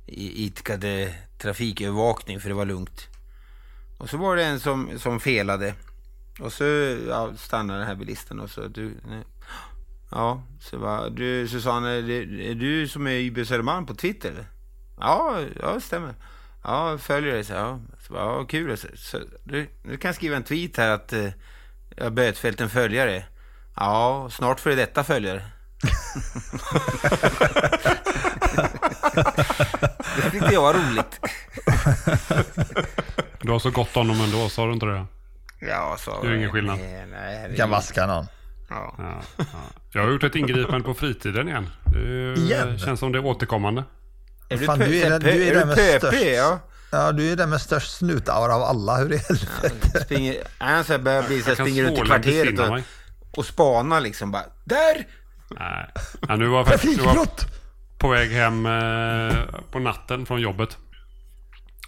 i- idkade trafikövervakning för det var lugnt. Och så var det en som, som felade. Och så ja, stannade den här bilisten och så du, nej. Ja, så bara, du Susanne, är det- är du som är YB Södermalm på Twitter? eller? Ja, ja det stämmer. Ja, följer dig så ja. Så bara, ja, kul. Så, så, du, du kan skriva en tweet här att eh, jag har bötfällt en följare. Ja, snart för detta följare. det tyckte jag var roligt. Du har så gott om dem ändå, sa du inte det? Ja, så... Det är ingen skillnad. Nej, nej, herregud. Kan vaska någon. Ja. Ja, ja. Jag har gjort ett ingripande på fritiden igen. Det ju- Igen? känns som det är återkommande. Är du, Fan, du är du är är den med störst-? Ja. Ja, du är den med störst snutaura av alla. Hur i helvete? Springer, han så här börjar bli så här, springer runt i kvarteret och, mig. och spanar liksom bara. Där! Nej. Ja, nu var jag faktiskt på väg hem eh, på natten från jobbet.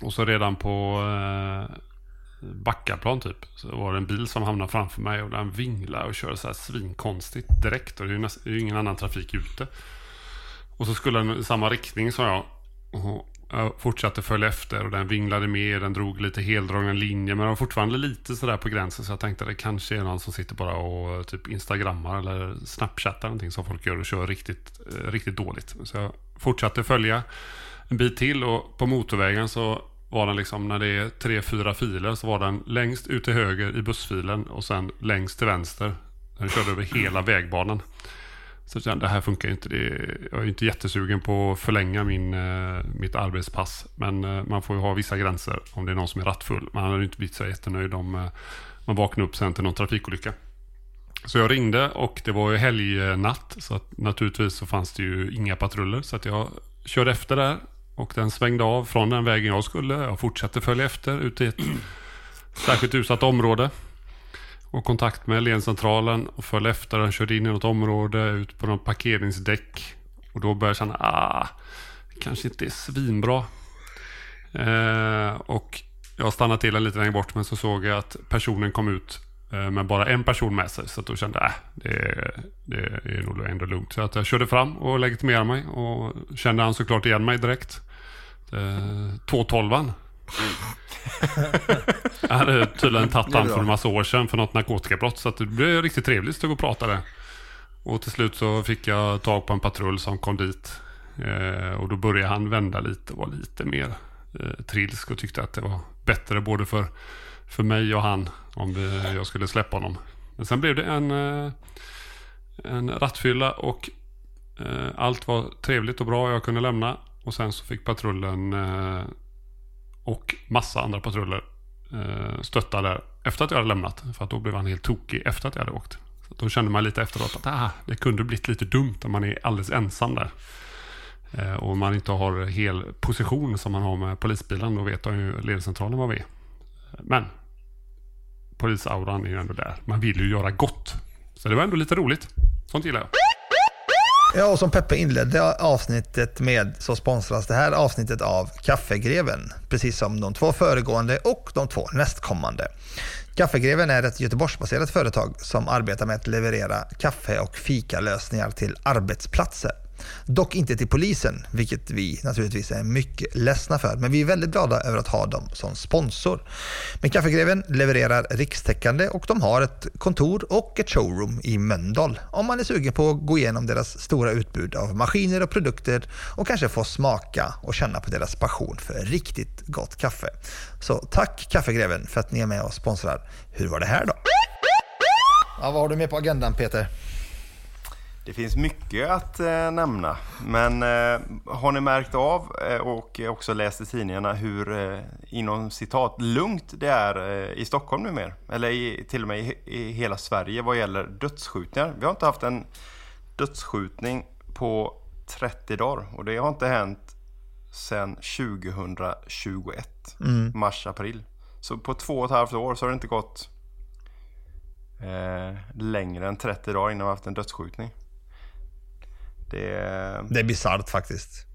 Och så redan på eh, Backaplan typ. Så var det en bil som hamnade framför mig och den vinglade och körde så här svinkonstigt direkt. Och det är ju, näst, det är ju ingen annan trafik ute. Och så skulle den i samma riktning som jag. Och jag fortsatte följa efter och den vinglade med. Den drog lite heldragna linjer. Men den var fortfarande lite sådär på gränsen. Så jag tänkte att det kanske är någon som sitter bara och typ instagrammar eller snapchattar någonting som folk gör och kör riktigt, eh, riktigt dåligt. Så jag fortsatte följa en bit till och på motorvägen så var den liksom när det är tre, fyra filer så var den längst ut till höger i bussfilen och sen längst till vänster. Den körde över hela vägbanan. Så jag kände, det här funkar inte. Det är, jag är inte jättesugen på att förlänga min, eh, mitt arbetspass. Men eh, man får ju ha vissa gränser om det är någon som är rattfull. Man hade ju inte blivit så jättenöjd om eh, man vaknade upp sen till någon trafikolycka. Så jag ringde och det var ju helgnatt. Så att naturligtvis så fanns det ju inga patruller. Så att jag körde efter där. Och den svängde av från den vägen jag skulle. Jag fortsatte följa efter ut i ett särskilt utsatt område. Och kontakt med ledcentralen och följde efter. Den körde in i något område, ut på något parkeringsdäck. Och då började jag känna, ah, det kanske inte är svinbra. Eh, och jag stannade till en liten längre bort men så såg jag att personen kom ut eh, med bara en person med sig. Så att då kände jag, äh, det, det är nog ändå lugnt. Så att jag körde fram och legitimerade mig och kände han såklart igen mig direkt. Eh, 212 Jag hade tydligen tagit han för en massa år sedan för något narkotikabrott. Så det blev riktigt trevligt att gå och prata där. Och till slut så fick jag tag på en patrull som kom dit. Eh, och då började han vända lite och vara lite mer eh, trilsk och tyckte att det var bättre både för, för mig och han om det, jag skulle släppa honom. Men sen blev det en, eh, en rattfylla och eh, allt var trevligt och bra. Jag kunde lämna och sen så fick patrullen eh, och massa andra patruller eh, stötta där efter att jag hade lämnat. För att då blev han helt tokig efter att jag hade åkt. Så då kände man lite efteråt att ah, det kunde blivit lite dumt om man är alldeles ensam där. Eh, och man inte har hel position som man har med polisbilen. Då vet ju ledcentralen var vi är. Men polisauran är ju ändå där. Man vill ju göra gott. Så det var ändå lite roligt. Sånt gillar jag. Ja, och som Peppe inledde avsnittet med så sponsras det här avsnittet av Kaffegreven. Precis som de två föregående och de två nästkommande. Kaffegreven är ett Göteborgsbaserat företag som arbetar med att leverera kaffe och fikalösningar till arbetsplatser. Dock inte till polisen, vilket vi naturligtvis är mycket ledsna för. Men vi är väldigt glada över att ha dem som sponsor. Men Kaffegreven levererar rikstäckande och de har ett kontor och ett showroom i Mölndal. Om man är sugen på att gå igenom deras stora utbud av maskiner och produkter och kanske få smaka och känna på deras passion för riktigt gott kaffe. Så tack Kaffegreven för att ni är med och sponsrar Hur var det här då? Ja, vad har du med på agendan Peter? Det finns mycket att eh, nämna, men eh, har ni märkt av eh, och också läst i tidningarna hur eh, inom citat lugnt det är eh, i Stockholm numera? Eller i, till och med i, i hela Sverige vad gäller dödsskjutningar. Vi har inte haft en dödsskjutning på 30 dagar och det har inte hänt sedan 2021, Mm. mars-april. Så på två och ett halvt år så har det inte gått eh, längre än 30 dagar innan vi har haft en dödsskjutning. Det är, Det är bisarrt faktiskt.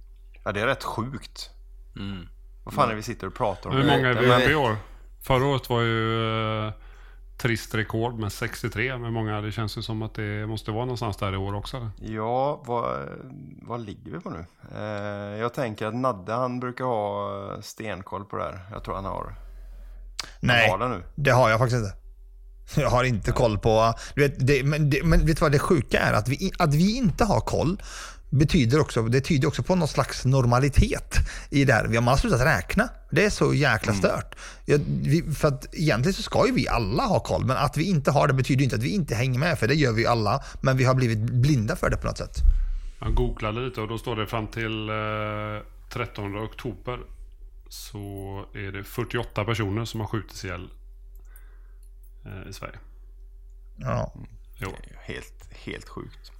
ja, det är rätt sjukt. Vad fan är det vi sitter och pratar om? Hur många är vi Men- uppe i år? Förra året var ju eh, trist rekord med 63. Men många, det känns ju som att det måste vara någonstans där i år också. eller? Ja, vad, vad ligger vi på nu? Eh, jag tänker att Nadde han brukar ha stenkoll på det här. Jag tror han har. Nej, har det nu. det har jag faktiskt inte. Jag har inte koll på... Du vet, det, men, det, men vet du vad det sjuka är? Att vi, att vi inte har koll betyder också, det tyder också på någon slags normalitet i det här. Vi har- Man har slutat räkna. Det är så jäkla stört. Jag, vi, för att egentligen så ska ju vi alla ha koll, men att vi inte har det betyder inte att vi inte hänger med, för det gör vi ju alla. Men vi har blivit blinda för det på något sätt. Jag googlade lite och då står det fram till eh, 13 oktober så är det 48 personer som har skjutits ihjäl i Sverige. Ja. Jo. Helt, helt sjukt.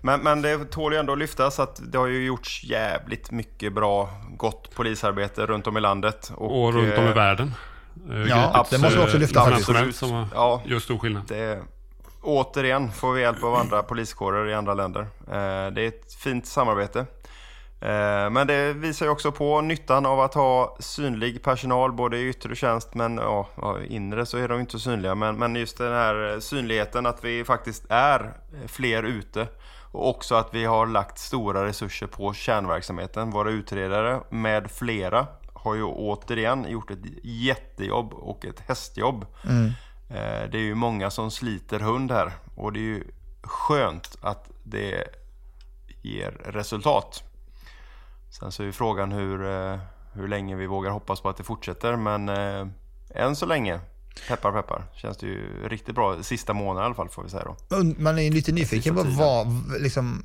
Men, men det tål ju ändå att lyftas att det har ju gjorts jävligt mycket bra, gott polisarbete runt om i landet. Och runt om i eh, världen. Eh, Ja, gripits, det måste vi också eh, lyfta internationellt som har Ja. gör stor skillnad. Det, återigen får vi hjälp av andra poliskårer i andra länder. Eh, det är ett fint samarbete. Eh, men det visar ju också på nyttan av att ha synlig personal både i yttre tjänst men ja, inre så är de inte synliga. Men, men just den här synligheten att vi faktiskt är fler ute och också att vi har lagt stora resurser på kärnverksamheten. Våra utredare med flera har ju återigen gjort ett jättejobb och ett hästjobb. Eh, Det är ju många som sliter hund här och det är ju skönt att det ger resultat. Sen så är ju frågan hur, eh, hur länge vi vågar hoppas på att det fortsätter men eh, än så länge, peppar peppar, känns det ju riktigt bra. Sista månaden i alla fall får vi säga då. Man är ju lite nyfiken på vad, liksom,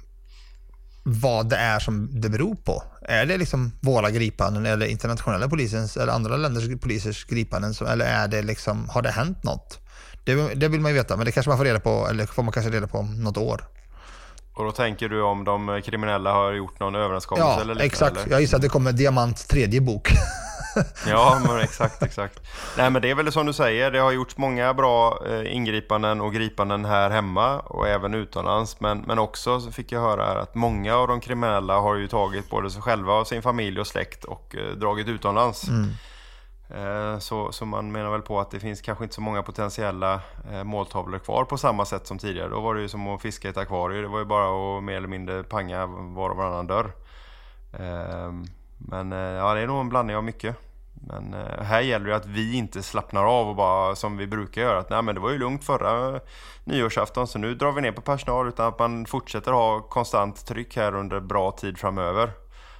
vad det är som det beror på. Är det liksom våra gripanden eller internationella polisens eller andra länders polisers gripanden som, eller är det liksom, har det hänt något? Det, det vill man ju veta, men det kanske man får reda på, eller får man kanske reda på om något år. Och då tänker du om de kriminella har gjort någon överenskommelse Ja, eller liknande, exakt. Eller? Jag gissar att det kommer Diamants tredje bok. Ja, men exakt, exakt. Nej, men det är väl som du säger, det har gjorts många bra eh, ingripanden och gripanden här hemma och även utomlands. Men, men också så fick jag höra här att många av de kriminella har ju tagit både sig själva och sin familj och släkt och eh, dragit utomlands. Eh, Eh, så, så man menar väl på att det finns kanske inte så många potentiella eh, måltavlor kvar på samma sätt som tidigare. Då var det ju som att fiska i ett akvarium. Det var ju bara att mer eller mindre panga var och varannan dörr. Eh, men ja, det är nog en blandning av mycket. Men här gäller det att vi inte slappnar av och bara som vi brukar göra. Att nej men det var ju lugnt förra nyårsafton så nu drar vi ner på personal. Utan att man fortsätter ha konstant tryck här under bra tid framöver.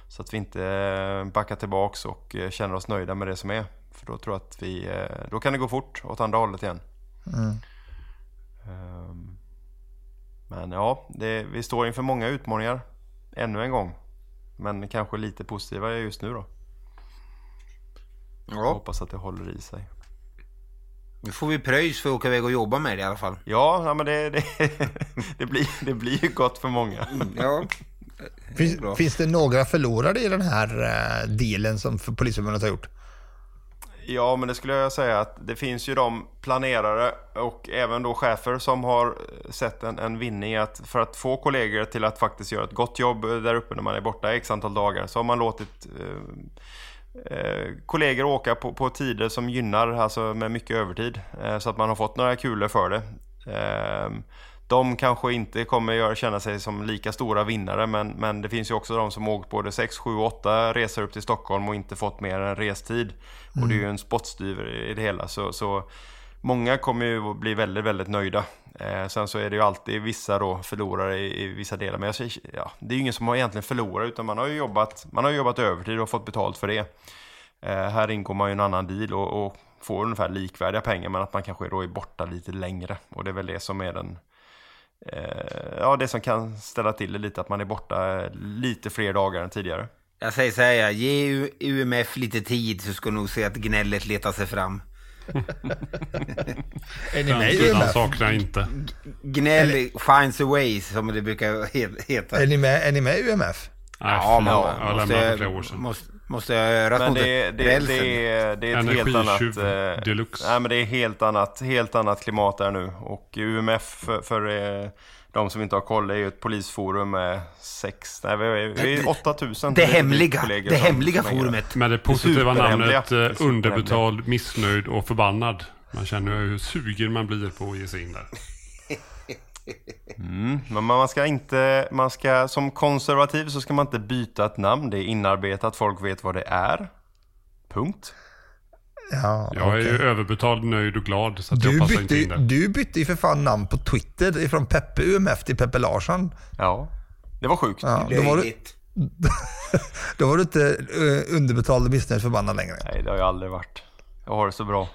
Så att vi inte backar tillbaks och känner oss nöjda med det som är. För då tror jag att vi, eh, då kan det gå fort åt andra hållet igen. Mm. Ehm, Men ja, det, vi står inför många utmaningar. Ännu en gång. Men kanske lite positiva just nu då. Jag Ja, hoppas att det håller i sig. nu får vi pröjs för att åka iväg och jobba med det i alla fall. Ja, ja men det, det, det, blir, det blir ju gott för många. Ja, Finns, finns det några förlorare i den här eh, dealen som för Polisförbundet har gjort? Ja, men det skulle jag säga att det finns ju de planerare och även då chefer som har eh, sett en, en vinning i att för att få kollegor till att faktiskt göra ett gott jobb där uppe när man är borta x antal dagar så har man låtit eh, eh, kollegor åka på, på tider som gynnar, alltså med mycket övertid. Eh, så att man har fått några kulor för det. Ehm, de kanske inte kommer göra, känna sig som lika stora vinnare men, men det finns ju också de som åkt både 6, 7, 8 resor upp till Stockholm och inte fått mer än restid. Och det är ju en spottstyver i det hela. Så, så många kommer ju bli väldigt, väldigt nöjda. Eh, sen så är det ju alltid vissa då förlorare i, i vissa delar. Men jag ja, det är ju ingen som har egentligen förlorat utan man har ju jobbat, man har jobbat övertid och fått betalt för det. Eh, här ingår man ju en annan deal och, och får ungefär likvärdiga pengar men att man kanske då är borta lite längre. Och det är väl det som är den Ja, det som kan ställa till det lite att man är borta eh, lite fler dagar än tidigare. jag säger så här, ge UMF lite tid så ska du nog se att gnället letar sig fram. Är ni med i UMF? saknar inte. Gnäll finds a way, som det brukar he- heta. Är ni med, är ni med i UMF? Ja, men förlåt. jag lämnade för flera år måste, sedan. måste, måste jag örat Men det, det, rälsen. det, är, det är ett helt annat... Eh, deluxe. Nej men det är helt annat, helt annat klimat där nu. Och UMF för, för eh, de som inte har koll är ju ett polisforum med sex, nej vi är, vi är 8000 Det hemliga, det som- hemliga forumet. Med det positiva namnet Det eh, underbetald, missnöjd och förbannad. Man känner ju hur sugen man blir på att ge sig in där. Mm, men man ska inte, man ska, som konservativ så ska man inte byta ett namn. Det är inarbetat, folk vet vad det är. Punkt. Ja, Jag är ju överbetald, nöjd och glad så att jag du, passar bytte, inte in ju- där. du bytte ju för fan namn på Twitter ifrån Peppe UMF till Peppe Larsson. Ja, det var sjukt. Ja, då, var då var du inte uh, underbetald och missnöjd förbannad längre. Nej, det har jag aldrig varit. Jag har det så bra.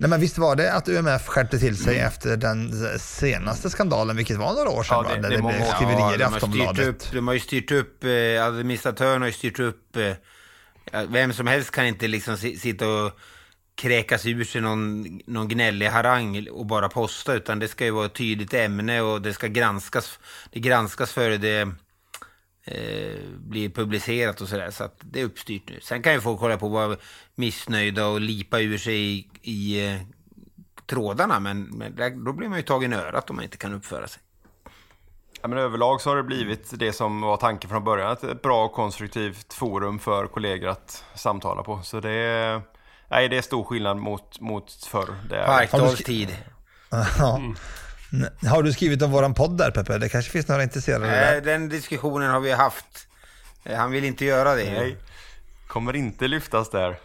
Nej men visst var det att UMF skärpte till sig efter den senaste skandalen, vilket var några år sedan Ja, va? det- Där det det blev skriverier i har styrt Aftonbladet. upp, de har ju styrt upp, eh, administratören har ju styrt upp, eh, ja, vem som helst kan inte liksom si- sitta och kräkas ur sig någon, någon gnällig harang och bara posta, utan det ska ju vara ett tydligt ämne och det ska granskas, det granskas före det eh, blir publicerat och sådär, så att det är uppstyrt nu. Sen kan ju folk hålla på och vara missnöjda och lipa ur sig i, i eh, trådarna, men, men där- då blir man ju tagen i örat om man inte kan uppföra sig. Ja, men överlag så har det blivit det som var tanken från början. Ett- Ett bra och konstruktivt forum för kollegor att samtala på. Så det är, nej, det är stor skillnad mot, mot förr. Det är, Parkdalstid. Nej, Har du skrivit om våran podd där Peppe? Det kanske finns några intresserade Nej, där. den diskussionen har vi haft. Eh, Han vill inte göra det. nej, kommer inte lyftas där.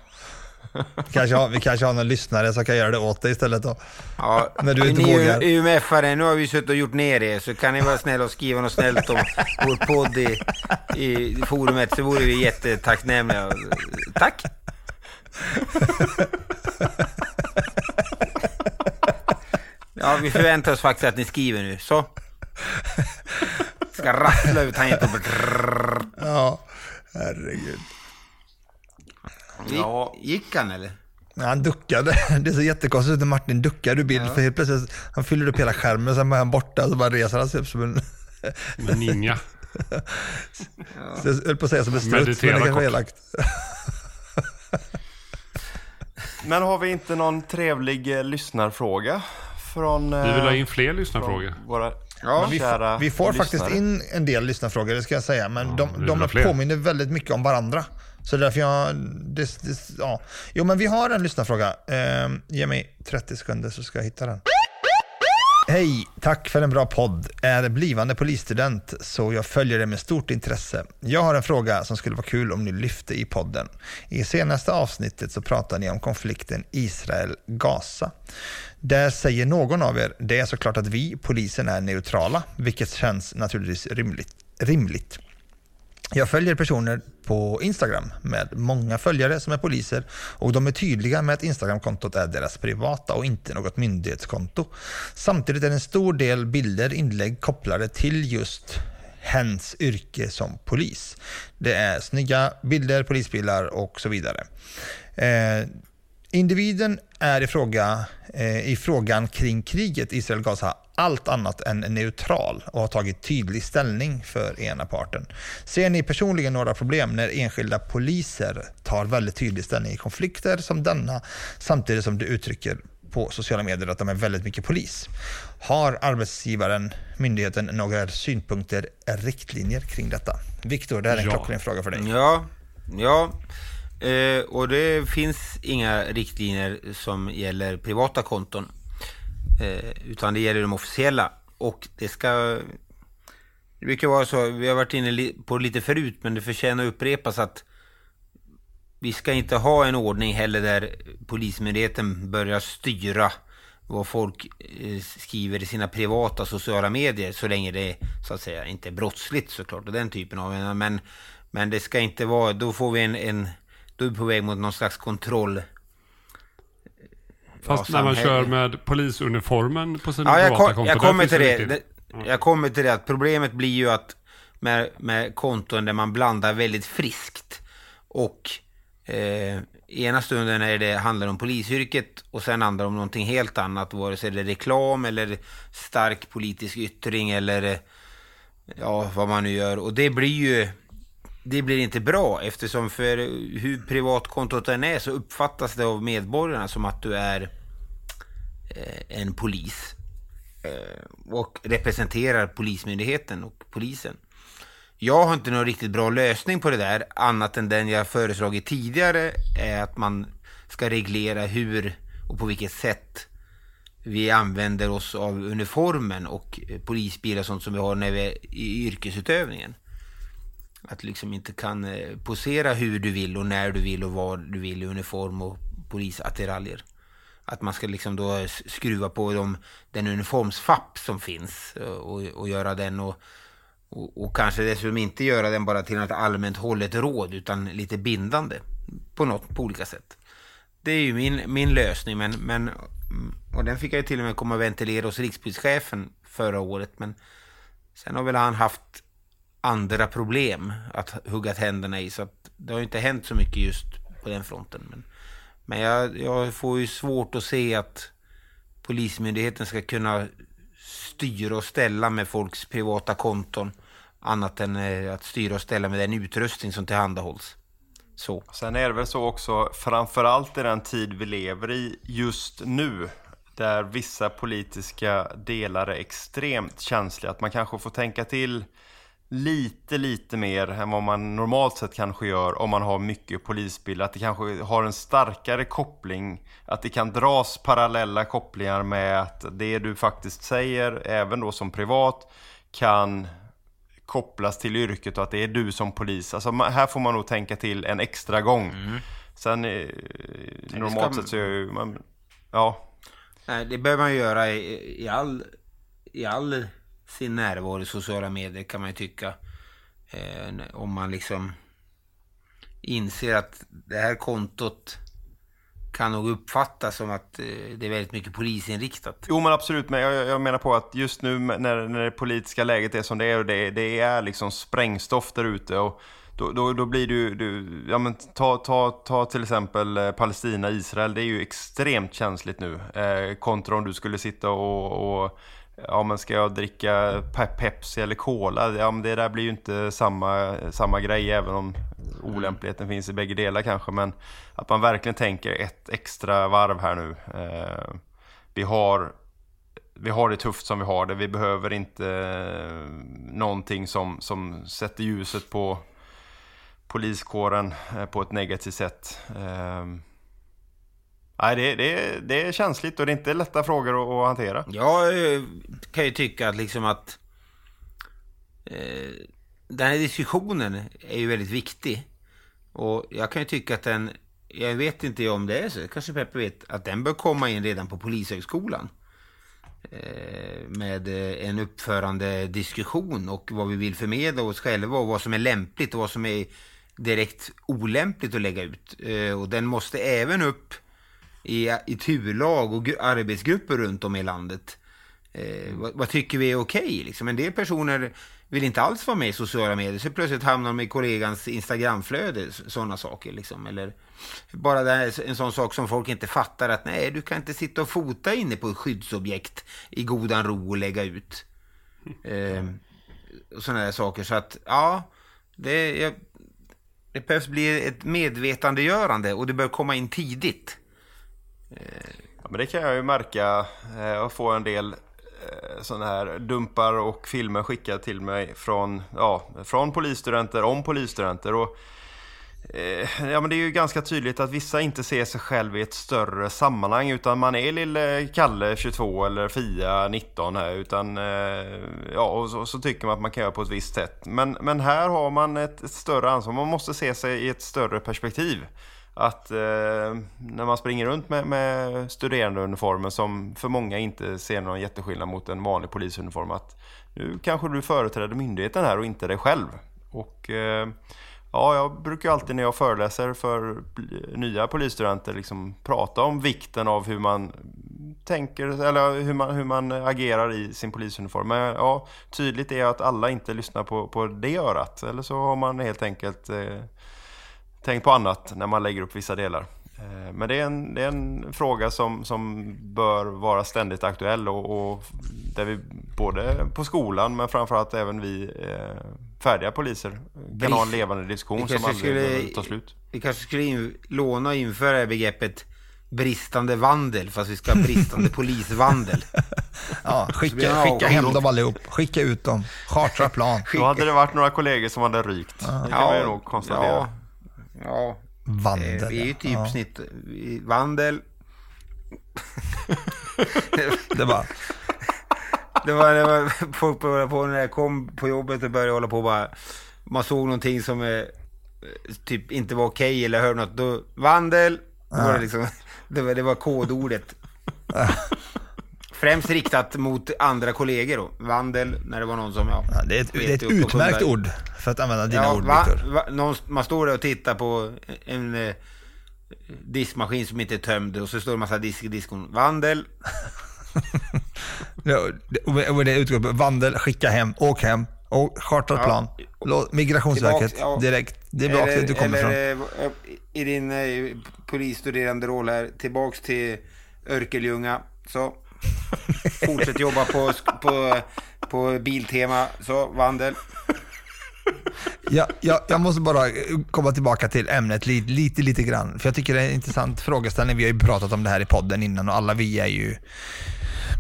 Kanske har, vi kanske har någon lyssnare som kan göra det åt dig istället då. Ja, När du inte ni vågar. UMF-are, nu har vi suttit och gjort ner er, så kan ni vara snälla och skriva något snällt om vår podd i, i forumet, så vore vi jättetacknämliga. Tack! Ja, vi förväntar oss faktiskt att ni skriver nu. Så. Ska rassla ut tangentbordet. Ja, herregud. Ja. gick han eller? Nej, Han duckade. Det är så jättekonstigt ut när Martin duckar ur bild. För helt plötsligt, han fyller upp hela skärmen, sen är han borta och så bara reser han sig upp som en... Men ninja. Så jag höll på att säga som en struts, men det kanske var elakt. Men har vi inte någon trevlig eh, lyssnarfråga? Från eh, Vi vill ha in fler lyssnarfrågor. våra Ja, Vi, kära får, vi får lyssnare. faktiskt in en del lyssnarfrågor, det ska jag säga. Men vi de, de påminner väldigt mycket om varandra. Så därför jag... Det, det, ja. Jo, men vi har en lyssnarfråga. Eh, ge mig 30 sekunder så ska jag hitta den. Hej, tack för en bra podd. Är blivande polisstudent så jag följer det med stort intresse. Jag har en fråga som skulle vara kul om ni lyfte i podden. I senaste avsnittet så pratar ni om konflikten Israel-Gaza. Där säger någon av er, det är såklart att vi, polisen, är neutrala, vilket känns naturligtvis rimligt. rimligt. Jag följer personer på Instagram med många följare som är poliser och de är tydliga med att Instagramkontot är deras privata och inte något myndighetskonto. Samtidigt är en stor del bilder, inlägg kopplade till just hens yrke som polis. Det är snygga bilder, polisbilar och så vidare. Eh, Individen är i, fråga, eh, i frågan kring kriget Israel-Gaza allt annat än neutral och har tagit tydlig ställning för ena parten. Ser ni personligen några problem när enskilda poliser tar väldigt tydlig ställning i konflikter som denna samtidigt som de uttrycker på sociala medier att de är väldigt mycket polis? Har arbetsgivaren, myndigheten, några synpunkter, riktlinjer kring detta? Viktor, det här är en ja. klockren fråga för dig. Ja, ja. Eh, och det finns inga riktlinjer som gäller privata konton. Eh, utan det gäller de officiella. Och det ska... Det brukar vara så, vi har varit inne på det lite förut, men det förtjänar att upprepas att vi ska inte ha en ordning heller där Polismyndigheten börjar styra vad folk eh, skriver i sina privata sociala medier så länge det så att säga inte är brottsligt såklart och den typen av men men det ska inte vara då får vi en, en då är vi på väg mot någon slags kontroll. Fast när man kör med polisuniformen på sina ja, jag privata konton. Jag kommer till det. det jag kommer till det att problemet blir ju att med, med konton där man blandar väldigt friskt och eh, ena stunden är det handlar om polisyrket och sen handlar det om någonting helt annat, vare sig det är reklam eller stark politisk yttring eller ja, vad man nu gör. Och det blir ju det blir inte bra eftersom för hur privatkontot än är så uppfattas det av medborgarna som att du är eh, en polis eh, och representerar polismyndigheten och polisen. Jag har inte någon riktigt bra lösning på det där annat än den jag föreslagit tidigare är att man ska reglera hur och på vilket sätt vi använder oss av uniformen och polisbilar och sånt som vi har när vi är i yrkesutövningen. Att du liksom inte kan eh, posera hur du vill och när du vill och var du vill i uniform och polisattiraljer. Att man ska liksom då skruva på de, den uniformsfapp som finns eh, och, och göra den och, och, och, kanske dessutom inte göra den bara till något allmänt hållet råd utan lite bindande på något på olika sätt. Det är ju min, min lösning men, men och den fick jag ju till och med komma och ventilera hos rikspolischefen förra året men sen har väl han haft andra problem att hugga tänderna i. Så att det har inte hänt så mycket just på den fronten. Men, men jag, jag får ju svårt att se att Polismyndigheten ska kunna styra och ställa med folks privata konton annat än eh, att styra och ställa med den utrustning som tillhandahålls. Så. Sen är det väl så också, framförallt i den tid vi lever i just nu, där vissa politiska delar är extremt känsliga, att man kanske får tänka till lite, lite mer än vad man normalt sett kanske gör om man har mycket polisbil. Att det kanske har en starkare koppling, att det kan dras parallella kopplingar med att det du faktiskt säger, även då som privat, kan kopplas till yrket och att det är du som polis. Alltså här får man nog tänka till en extra gång. Mm. Sen eh, normalt ska... sett så är man, ja. Nej, det behöver man göra i, i all, i all sin närvaro i sociala medier kan man ju tycka. Eh, om man liksom inser att det här kontot kan nog uppfattas som att eh, det är väldigt mycket polisinriktat. Jo men absolut, men jag, jag menar på att just nu när, när det politiska läget är som det är och det, det är liksom sprängstoff där ute och då, då, då, blir du, du ja men ta, ta, ta till exempel eh, Palestina, Israel, det är ju extremt känsligt nu. Eh, kontra om du skulle sitta och, och ja men ska jag dricka Pepsi eller Cola? Ja men det där blir ju inte samma, samma grej även om olämpligheten finns i bägge delar kanske. Men att man verkligen tänker ett extra varv här nu. Eh, vi, har, vi har det tufft som vi har det. Vi behöver inte eh, någonting som, som sätter ljuset på poliskåren eh, på ett negativt sätt. Eh, nej, det, det, det är känsligt och det är inte lätta frågor att, att hantera. Jag eh, kan ju tycka att liksom att eh, den här diskussionen är ju väldigt viktig. Och jag kan ju tycka att den, jag vet inte om det är så, kanske Peppe vet, att den bör komma in redan på Polishögskolan. Eh, med eh, en uppförande diskussion och vad vi vill förmedla oss själva och vad som är lämpligt och vad som är direkt olämpligt att lägga ut. Eh, och den måste även upp i, i turlag och arbetsgrupper runt om i landet. Eh, vad, vad, tycker vi är okej? Okay, liksom? En del personer vill inte alls vara med i sociala medier, så plötsligt hamnar de i kollegans Instagramflöde, sådana saker. Liksom. Eller bara där, en sån sak som folk inte fattar, att nej, du kan inte sitta och fota inne på ett skyddsobjekt i godan ro och lägga ut. Eh, sådana där saker. Så att, ja, det, jag, det behövs bli ett medvetandegörande och det bör komma in tidigt. Eh, ja, men det kan jag ju märka eh, Jag får en del eh, sådana här dumpar och filmer skickade till mig från, ja, från polisstudenter om polisstudenter. Och, eh, ja, men det är ju ganska tydligt att vissa inte ser sig själv i ett större sammanhang utan man är lille Kalle 22 eller Fia 19 här utan eh, ja, och så, så, tycker man att man kan göra på ett visst sätt. Men, men här har man ett, ett större ansvar, man måste se sig i ett större perspektiv att eh, när man springer runt med, med studerandeuniformen som för många inte ser någon jätteskillnad mot en vanlig polisuniform att nu kanske du företräder myndigheten här och inte dig själv. Och eh, ja, jag brukar alltid när jag föreläser för nya polisstudenter liksom prata om vikten av hur man tänker eller hur man, hur man agerar i sin polisuniform. Men ja, tydligt är att alla inte lyssnar på, på det örat. Eller så har man helt enkelt eh, tänkt på annat när man lägger upp vissa delar. Eh, men det är en, det är en fråga som, som bör vara ständigt aktuell och, och där vi både på skolan men framförallt även vi eh, färdiga poliser kan Brist. ha en levande diskussion som aldrig skulle, tar slut. Vi kanske skulle in, låna och införa begreppet bristande vandel fast vi ska ha bristande polisvandel. ja, skicka, skicka hem dem allihop. Skicka ut dem. Chartra plan. Då hade det varit några kollegor som hade rykt. Ja. Det kan ja, ju nog konstatera. Ja. Ja. Vandel. Eh, vi är ju typ ja. snitt... Vandel. det var... Det var, det var folk började på när jag kom på jobbet och började hålla på bara... Man såg någonting som eh, typ inte var okej okay, eller hörde något. Då, vandel. Ja. Var det, liksom, det, var, det var kodordet. Främst riktat mot andra kollegor då. Vandel, när det var någon som, ja. ja det är ett, det är ett utmärkt ord för att använda dina ja, ord, va, va, någon, Man står där och tittar på en eh, diskmaskin som inte är tömd och så står det en massa disk i diskon. Vandel. och det utgår på vandel, skicka hem, åk hem, och chartrat plan. Ja. Migrationsverket Tillbaks, ja. direkt. Det är bra att du kommer eller, ifrån. Eh, I din eh, polisstuderande roll här, tillbaks till Örkelljunga. Så, Fortsätt jobba på, på, på Biltema. Så, vandel. Ja, ja, jag måste bara komma tillbaka till ämnet lite, lite, lite grann. För jag tycker det är en intressant frågeställning. Vi har ju pratat om det här i podden innan och alla vi är ju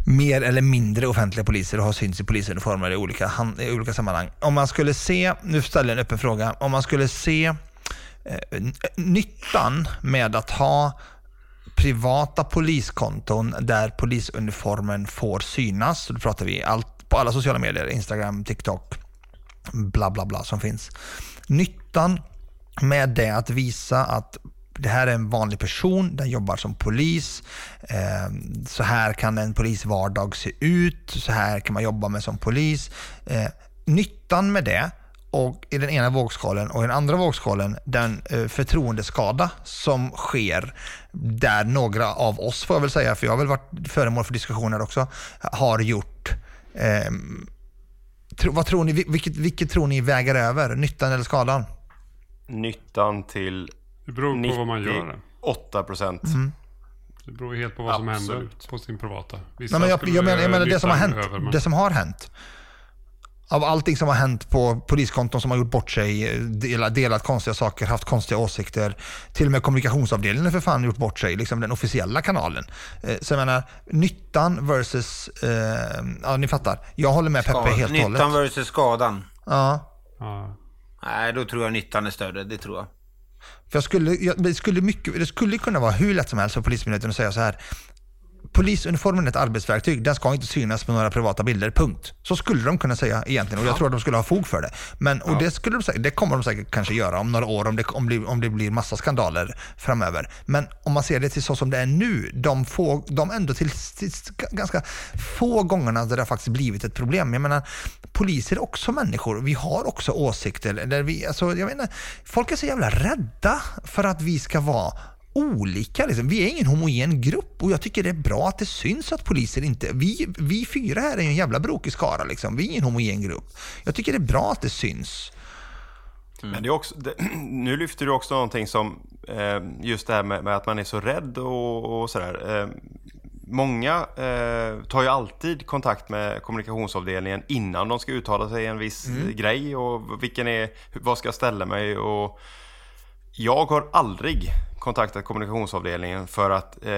mer eller mindre offentliga poliser och har synts i polisuniformer i olika, i olika sammanhang. Om man skulle se, nu ställer jag en öppen fråga, om man skulle se eh, nyttan med att ha privata poliskonton där polisuniformen får synas. Då pratar vi allt på alla sociala medier, Instagram, TikTok, bla bla bla som finns. Nyttan med det att visa att det här är en vanlig person, den jobbar som polis. Eh, så här kan en polisvardag se ut. Så här kan man jobba med som polis. Eh, nyttan med det och i den ena vågskalen och i den andra vågskalen den eh, förtroendeskada som sker där några av oss, får jag väl säga, för jag har väl varit föremål för diskussioner också, har gjort. Eh, tro, vad tror ni, vilket, vilket tror ni väger över, nyttan eller skadan? Nyttan till Det beror på vad man gör. 8 procent. Mm. Det beror helt på vad som Absolut. händer på sin privata. Vissa Nej, men jag, jag menar, jag menar det, som har hänt, över, men... det som har hänt av allting som har hänt på poliskonton som har gjort bort sig, delat, delat konstiga saker, haft konstiga åsikter. Till och med kommunikationsavdelningen för fan gjort bort sig, liksom den officiella kanalen. Eh, så jag menar, nyttan versus, eh, ja ni fattar. Jag håller med Peppe helt och hållet. Nyttan versus skadan. Ja. ja. Nej, då tror jag nyttan är större. Det tror jag. För jag skulle, jag, det, skulle mycket, det skulle kunna vara hur lätt som helst för Polismyndigheten att säga så här. Polisuniformen är ett arbetsverktyg, den ska inte synas på några privata bilder, punkt. Så skulle de kunna säga egentligen och jag tror att de skulle ha fog för det. Men, och det, skulle de, säkert- det kommer de säkert kanske göra om några år om det, om, det, om det blir massa skandaler framöver. Men om man ser det till så som det är nu, de, få, de ändå till, till ganska få gångerna där det har faktiskt blivit ett problem. Jag menar, poliser är också människor, vi har också åsikter. Där vi, alltså, jag menar, folk är så jävla rädda för att vi ska vara olika. Liksom. Vi är ingen homogen grupp och jag tycker det är bra att det syns att poliser inte... Vi, vi fyra här är en jävla brokig skara. Liksom. Vi är ingen homogen grupp. Jag tycker det är bra att det syns. Men det är också, det, nu lyfter du också någonting som eh, just det här med, med att man är så rädd och, och sådär. Eh, många eh, tar ju alltid kontakt med kommunikationsavdelningen innan de ska uttala sig i en viss Mm. grej och vilken är, vad ska jag ställa mig och jag har aldrig kontaktat kommunikationsavdelningen för att, eh,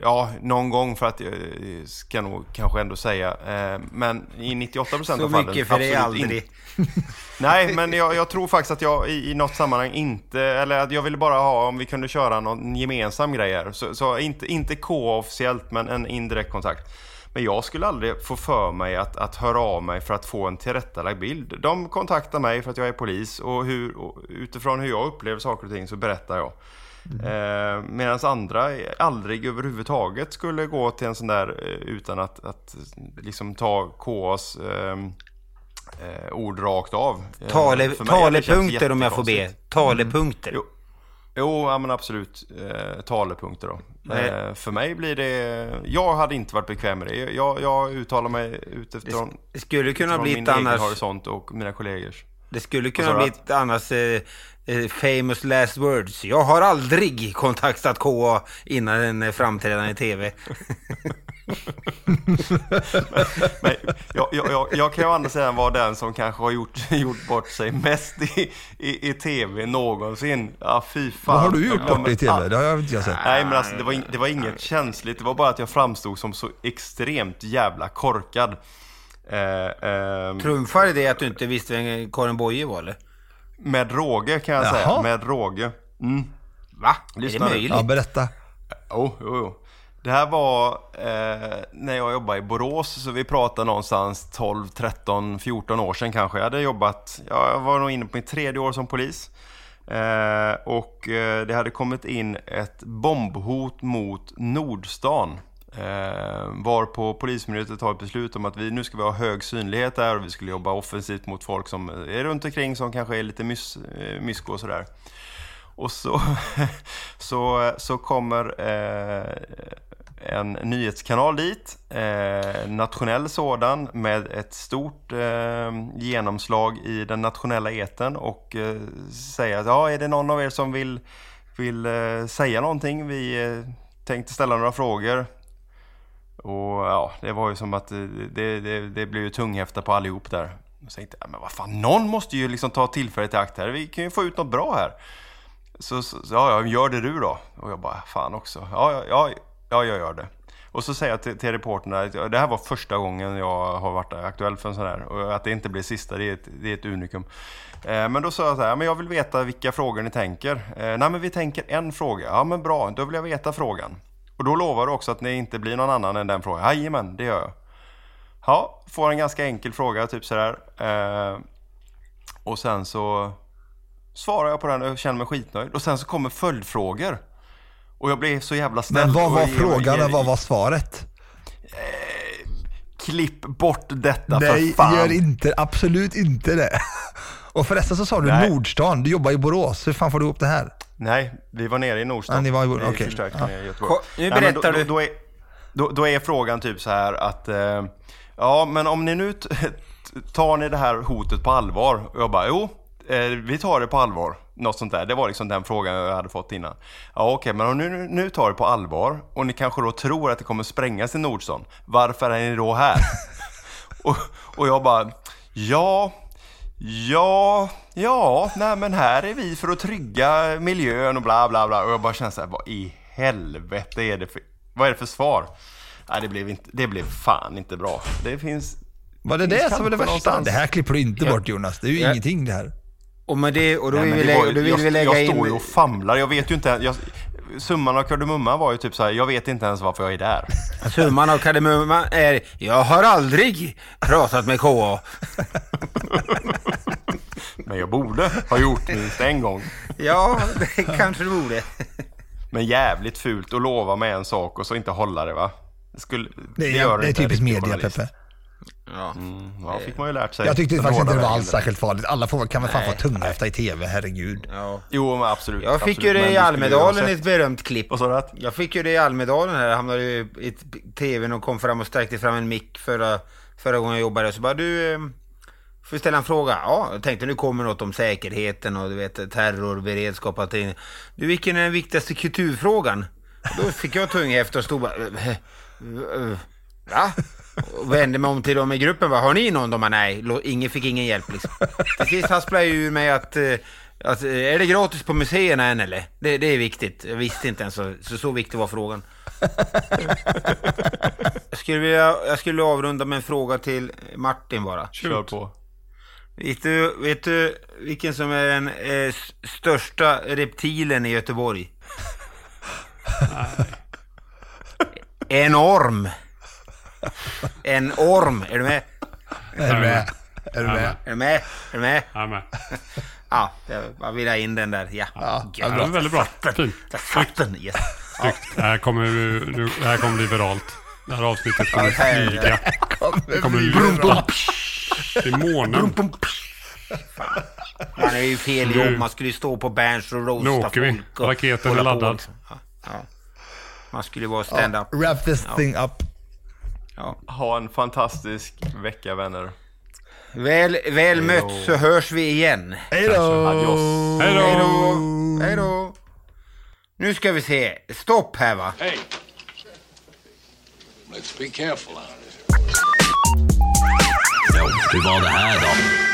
ja, någon gång för att jag eh, ska nog kanske ändå säga, eh, men i 98% av Så fallen mycket för det är absolut aldrig. Nej, men jag, jag tror faktiskt att jag i, i något sammanhang inte, eller att jag ville bara ha om vi kunde köra någon gemensam grej här. Så, så inte, inte K officiellt, men en indirekt kontakt. Men jag skulle aldrig få för mig att, att höra av mig för att få en tillrättalagd bild. De kontaktar mig för att jag är polis och, hur, och utifrån hur jag upplever saker och ting så berättar jag. Eh, Medan andra aldrig överhuvudtaget skulle gå till en sån där eh, utan att, att liksom ta KAs ehm, eh, ord rakt av. Eh, Tale, känts talepunkter om jag får be. Talepunkter. Jo, jo ja, men absolut. Eh, talepunkter då. Eh, för mig blir det... Jag hade inte varit bekväm med det. Jag, jag uttalar mig utifrån, Det skulle kunna utifrån bli min egen annars... horisont och mina kollegors. Det skulle kunna bli annars eh, eh, famous last words. Jag har aldrig kontaktat KA innan en framträdande i TV. Men jag, jag, jag, jag kan ju å andra sidan vara den som kanske har gjort, gjort bort sig mest i, i, i TV någonsin. Ja, fy fan. Vad har du gjort bort dig i TV? Det har jag inte jag sett. Nej men alltså det var, in, det var inget känsligt, det var bara att jag framstod som så extremt jävla korkad. Eh, ehm, Trumfar det att du inte visste vem Karin Boye var eller? med råge kan jag säga, Jaha. med råge. Mm. Va? Lyssna är det möjligt? Ja, berätta. Jo, jo, jo. Det här var eh, när jag jobbade i Borås, så vi pratar någonstans 12, 13, 14 år sedan kanske. Jag hade jobbat, ja, jag var nog inne på mitt tredje år som polis. Eh, och eh, det hade kommit in ett bombhot mot Nordstan. Eh, var på Polismyndigheten tar ett beslut om att vi nu ska vi ha hög synlighet där och vi skulle jobba offensivt mot folk som är runt omkring som kanske är lite mys, eh, mysko och sådär. Och så, så, eh, så kommer eh, en nyhetskanal dit, eh, nationell sådan, med ett stort eh, genomslag i den nationella eten och eh, säga att ja, är det någon av er som vill, vill eh, säga någonting? Vi eh, tänkte ställa några frågor. Och ja, det var ju som att eh, det, det, det, blev ju tunghäfta på allihop där. Och tänkte ja, men vad fan, någon måste ju liksom ta tillfället i akt här. Vi kan ju få ut något bra här. Så, så, ja, ja, gör det du då. Och jag bara, fan också. Ja, ja, ja, jag gör det. Och så säger jag till, till reporterna att det här var första gången jag har varit aktuell för en sån här. Och att det inte blir sista, det är ett, det är ett unikum. Eh, men då sa jag så här, men jag vill veta vilka frågor ni tänker. Eh, nej men vi tänker en fråga. Ja men bra, då vill jag veta frågan. Och då lovar du också att det inte blir någon annan än den frågan. Jajamän, det gör jag. Ja, får en ganska enkel fråga, typ sådär. Eh, och sen så svarar jag på den och känner mig skitnöjd. Och sen så kommer följdfrågor. Och jag blev så jävla snäll. Men vad var frågan och vad var svaret? Klipp bort detta Nej, för fan. gör inte, absolut inte det. Och förresten så sa du Nej. Nordstan, du jobbar i Borås. Hur fan får du ihop det här? Nej, vi var nere i Nordstan. Ja, ni var i- okej. förstärkte Ja. i Göteborg. Ko- nu Nej, berättar då, du. Då, då, är, då, då är frågan typ så här att... Eh, ja, men om ni nu tar ni det här hotet på allvar? Och jag bara, jo, eh, vi tar det på allvar. Något sånt där. Det var liksom den frågan jag hade fått innan. Ja, okej, men om ni nu, nu tar det på allvar och ni kanske då tror att det kommer sprängas i Nordstan. Varför är ni då här? och, och jag bara, ja... Ja, ja, nej men här är vi för att trygga miljön och bla bla bla. Och jag bara känner så här, vad i helvete är det för, vad är det för svar? Nej, det blev, inte, det blev fan inte bra. Det finns Var det Finns det som var det värsta? någonstans. Det här klipper du inte bort Jonas. Det är ju Ja. ingenting det här. Och med det, och då Nej, vill vi det lägga, var ju- då vill jag, vi lägga jag in... står ju och famlar. Jag vet ju inte. Jag, summan av kardemumman var ju typ så här. Jag vet inte ens varför jag är där. Summan av kardemumman är, jag har aldrig pratat med KA. Men jag borde ha gjort minst en gång. Ja, det kanske det borde. Men jävligt fult att lova med en sak och så inte hålla det va? Det, skulle, Det är, gör det är inte en typiskt media. Peppe. Ja. Ja, fick man ju lärt sig. Jag tyckte faktiskt inte det var alls särskilt farligt. Alla får, kan väl fan få tunghäfta i tv, herregud. Ja. Jo, men absolut. Jag fick absolut. ju det Men i Almedalen i ett berömt klipp. Vad sa du? att- Jag fick ju det i Almedalen här. Jag hamnade ju i tvn och kom fram och sträckte fram en mick förra, förra gången jag jobbade. Så bara du, eh, får ställa en fråga? Ja, jag tänkte nu kommer något om säkerheten och du vet terror, beredskap och allting. Du, vilken är den viktigaste kulturfrågan? Då fick jag tunghäfta och stod bara, eh, eh, va? Och vände mig om till dem i gruppen. Bara, har ni någon? De bara, nej, ingen fick ingen hjälp liksom. Till sist hasplade jag ur mig att, eh, att eh, är det gratis på museerna än eller? Det, det är viktigt. Jag visste inte ens så, så, så viktig var frågan. jag, skulle vilja, jag skulle avrunda med en fråga till Martin bara. Kör på. Vet du, vet du vilken som är den eh, största reptilen i Göteborg? En orm. En orm. Är du med? Är du med? Är du med? Är du med? Är du med? Jag är med. Ja, jag bara vill ha in den där. Ja, Ja, Ja, det var väldigt bra. Fint. Den. Yes. Snyggt. Det här kommer, nu, det här kommer bli viralt. Det här avsnittet kommer det flyga. Det kommer lyfta till månen. Man är ju fel jobb. Man skulle ju stå på Berns och roasta Nu åker vi. folk Raketen är laddad. liksom. Man skulle ju vara stand-up. Wrap this thing up. Ja. Ha en fantastisk vecka vänner. Väl, väl mött så hörs vi igen. Hej då! Adios. Hej Hej då! då! Hej då! Nu ska vi se. Stopp här va. Hey, let's be careful out here. Ja, hur var det här då?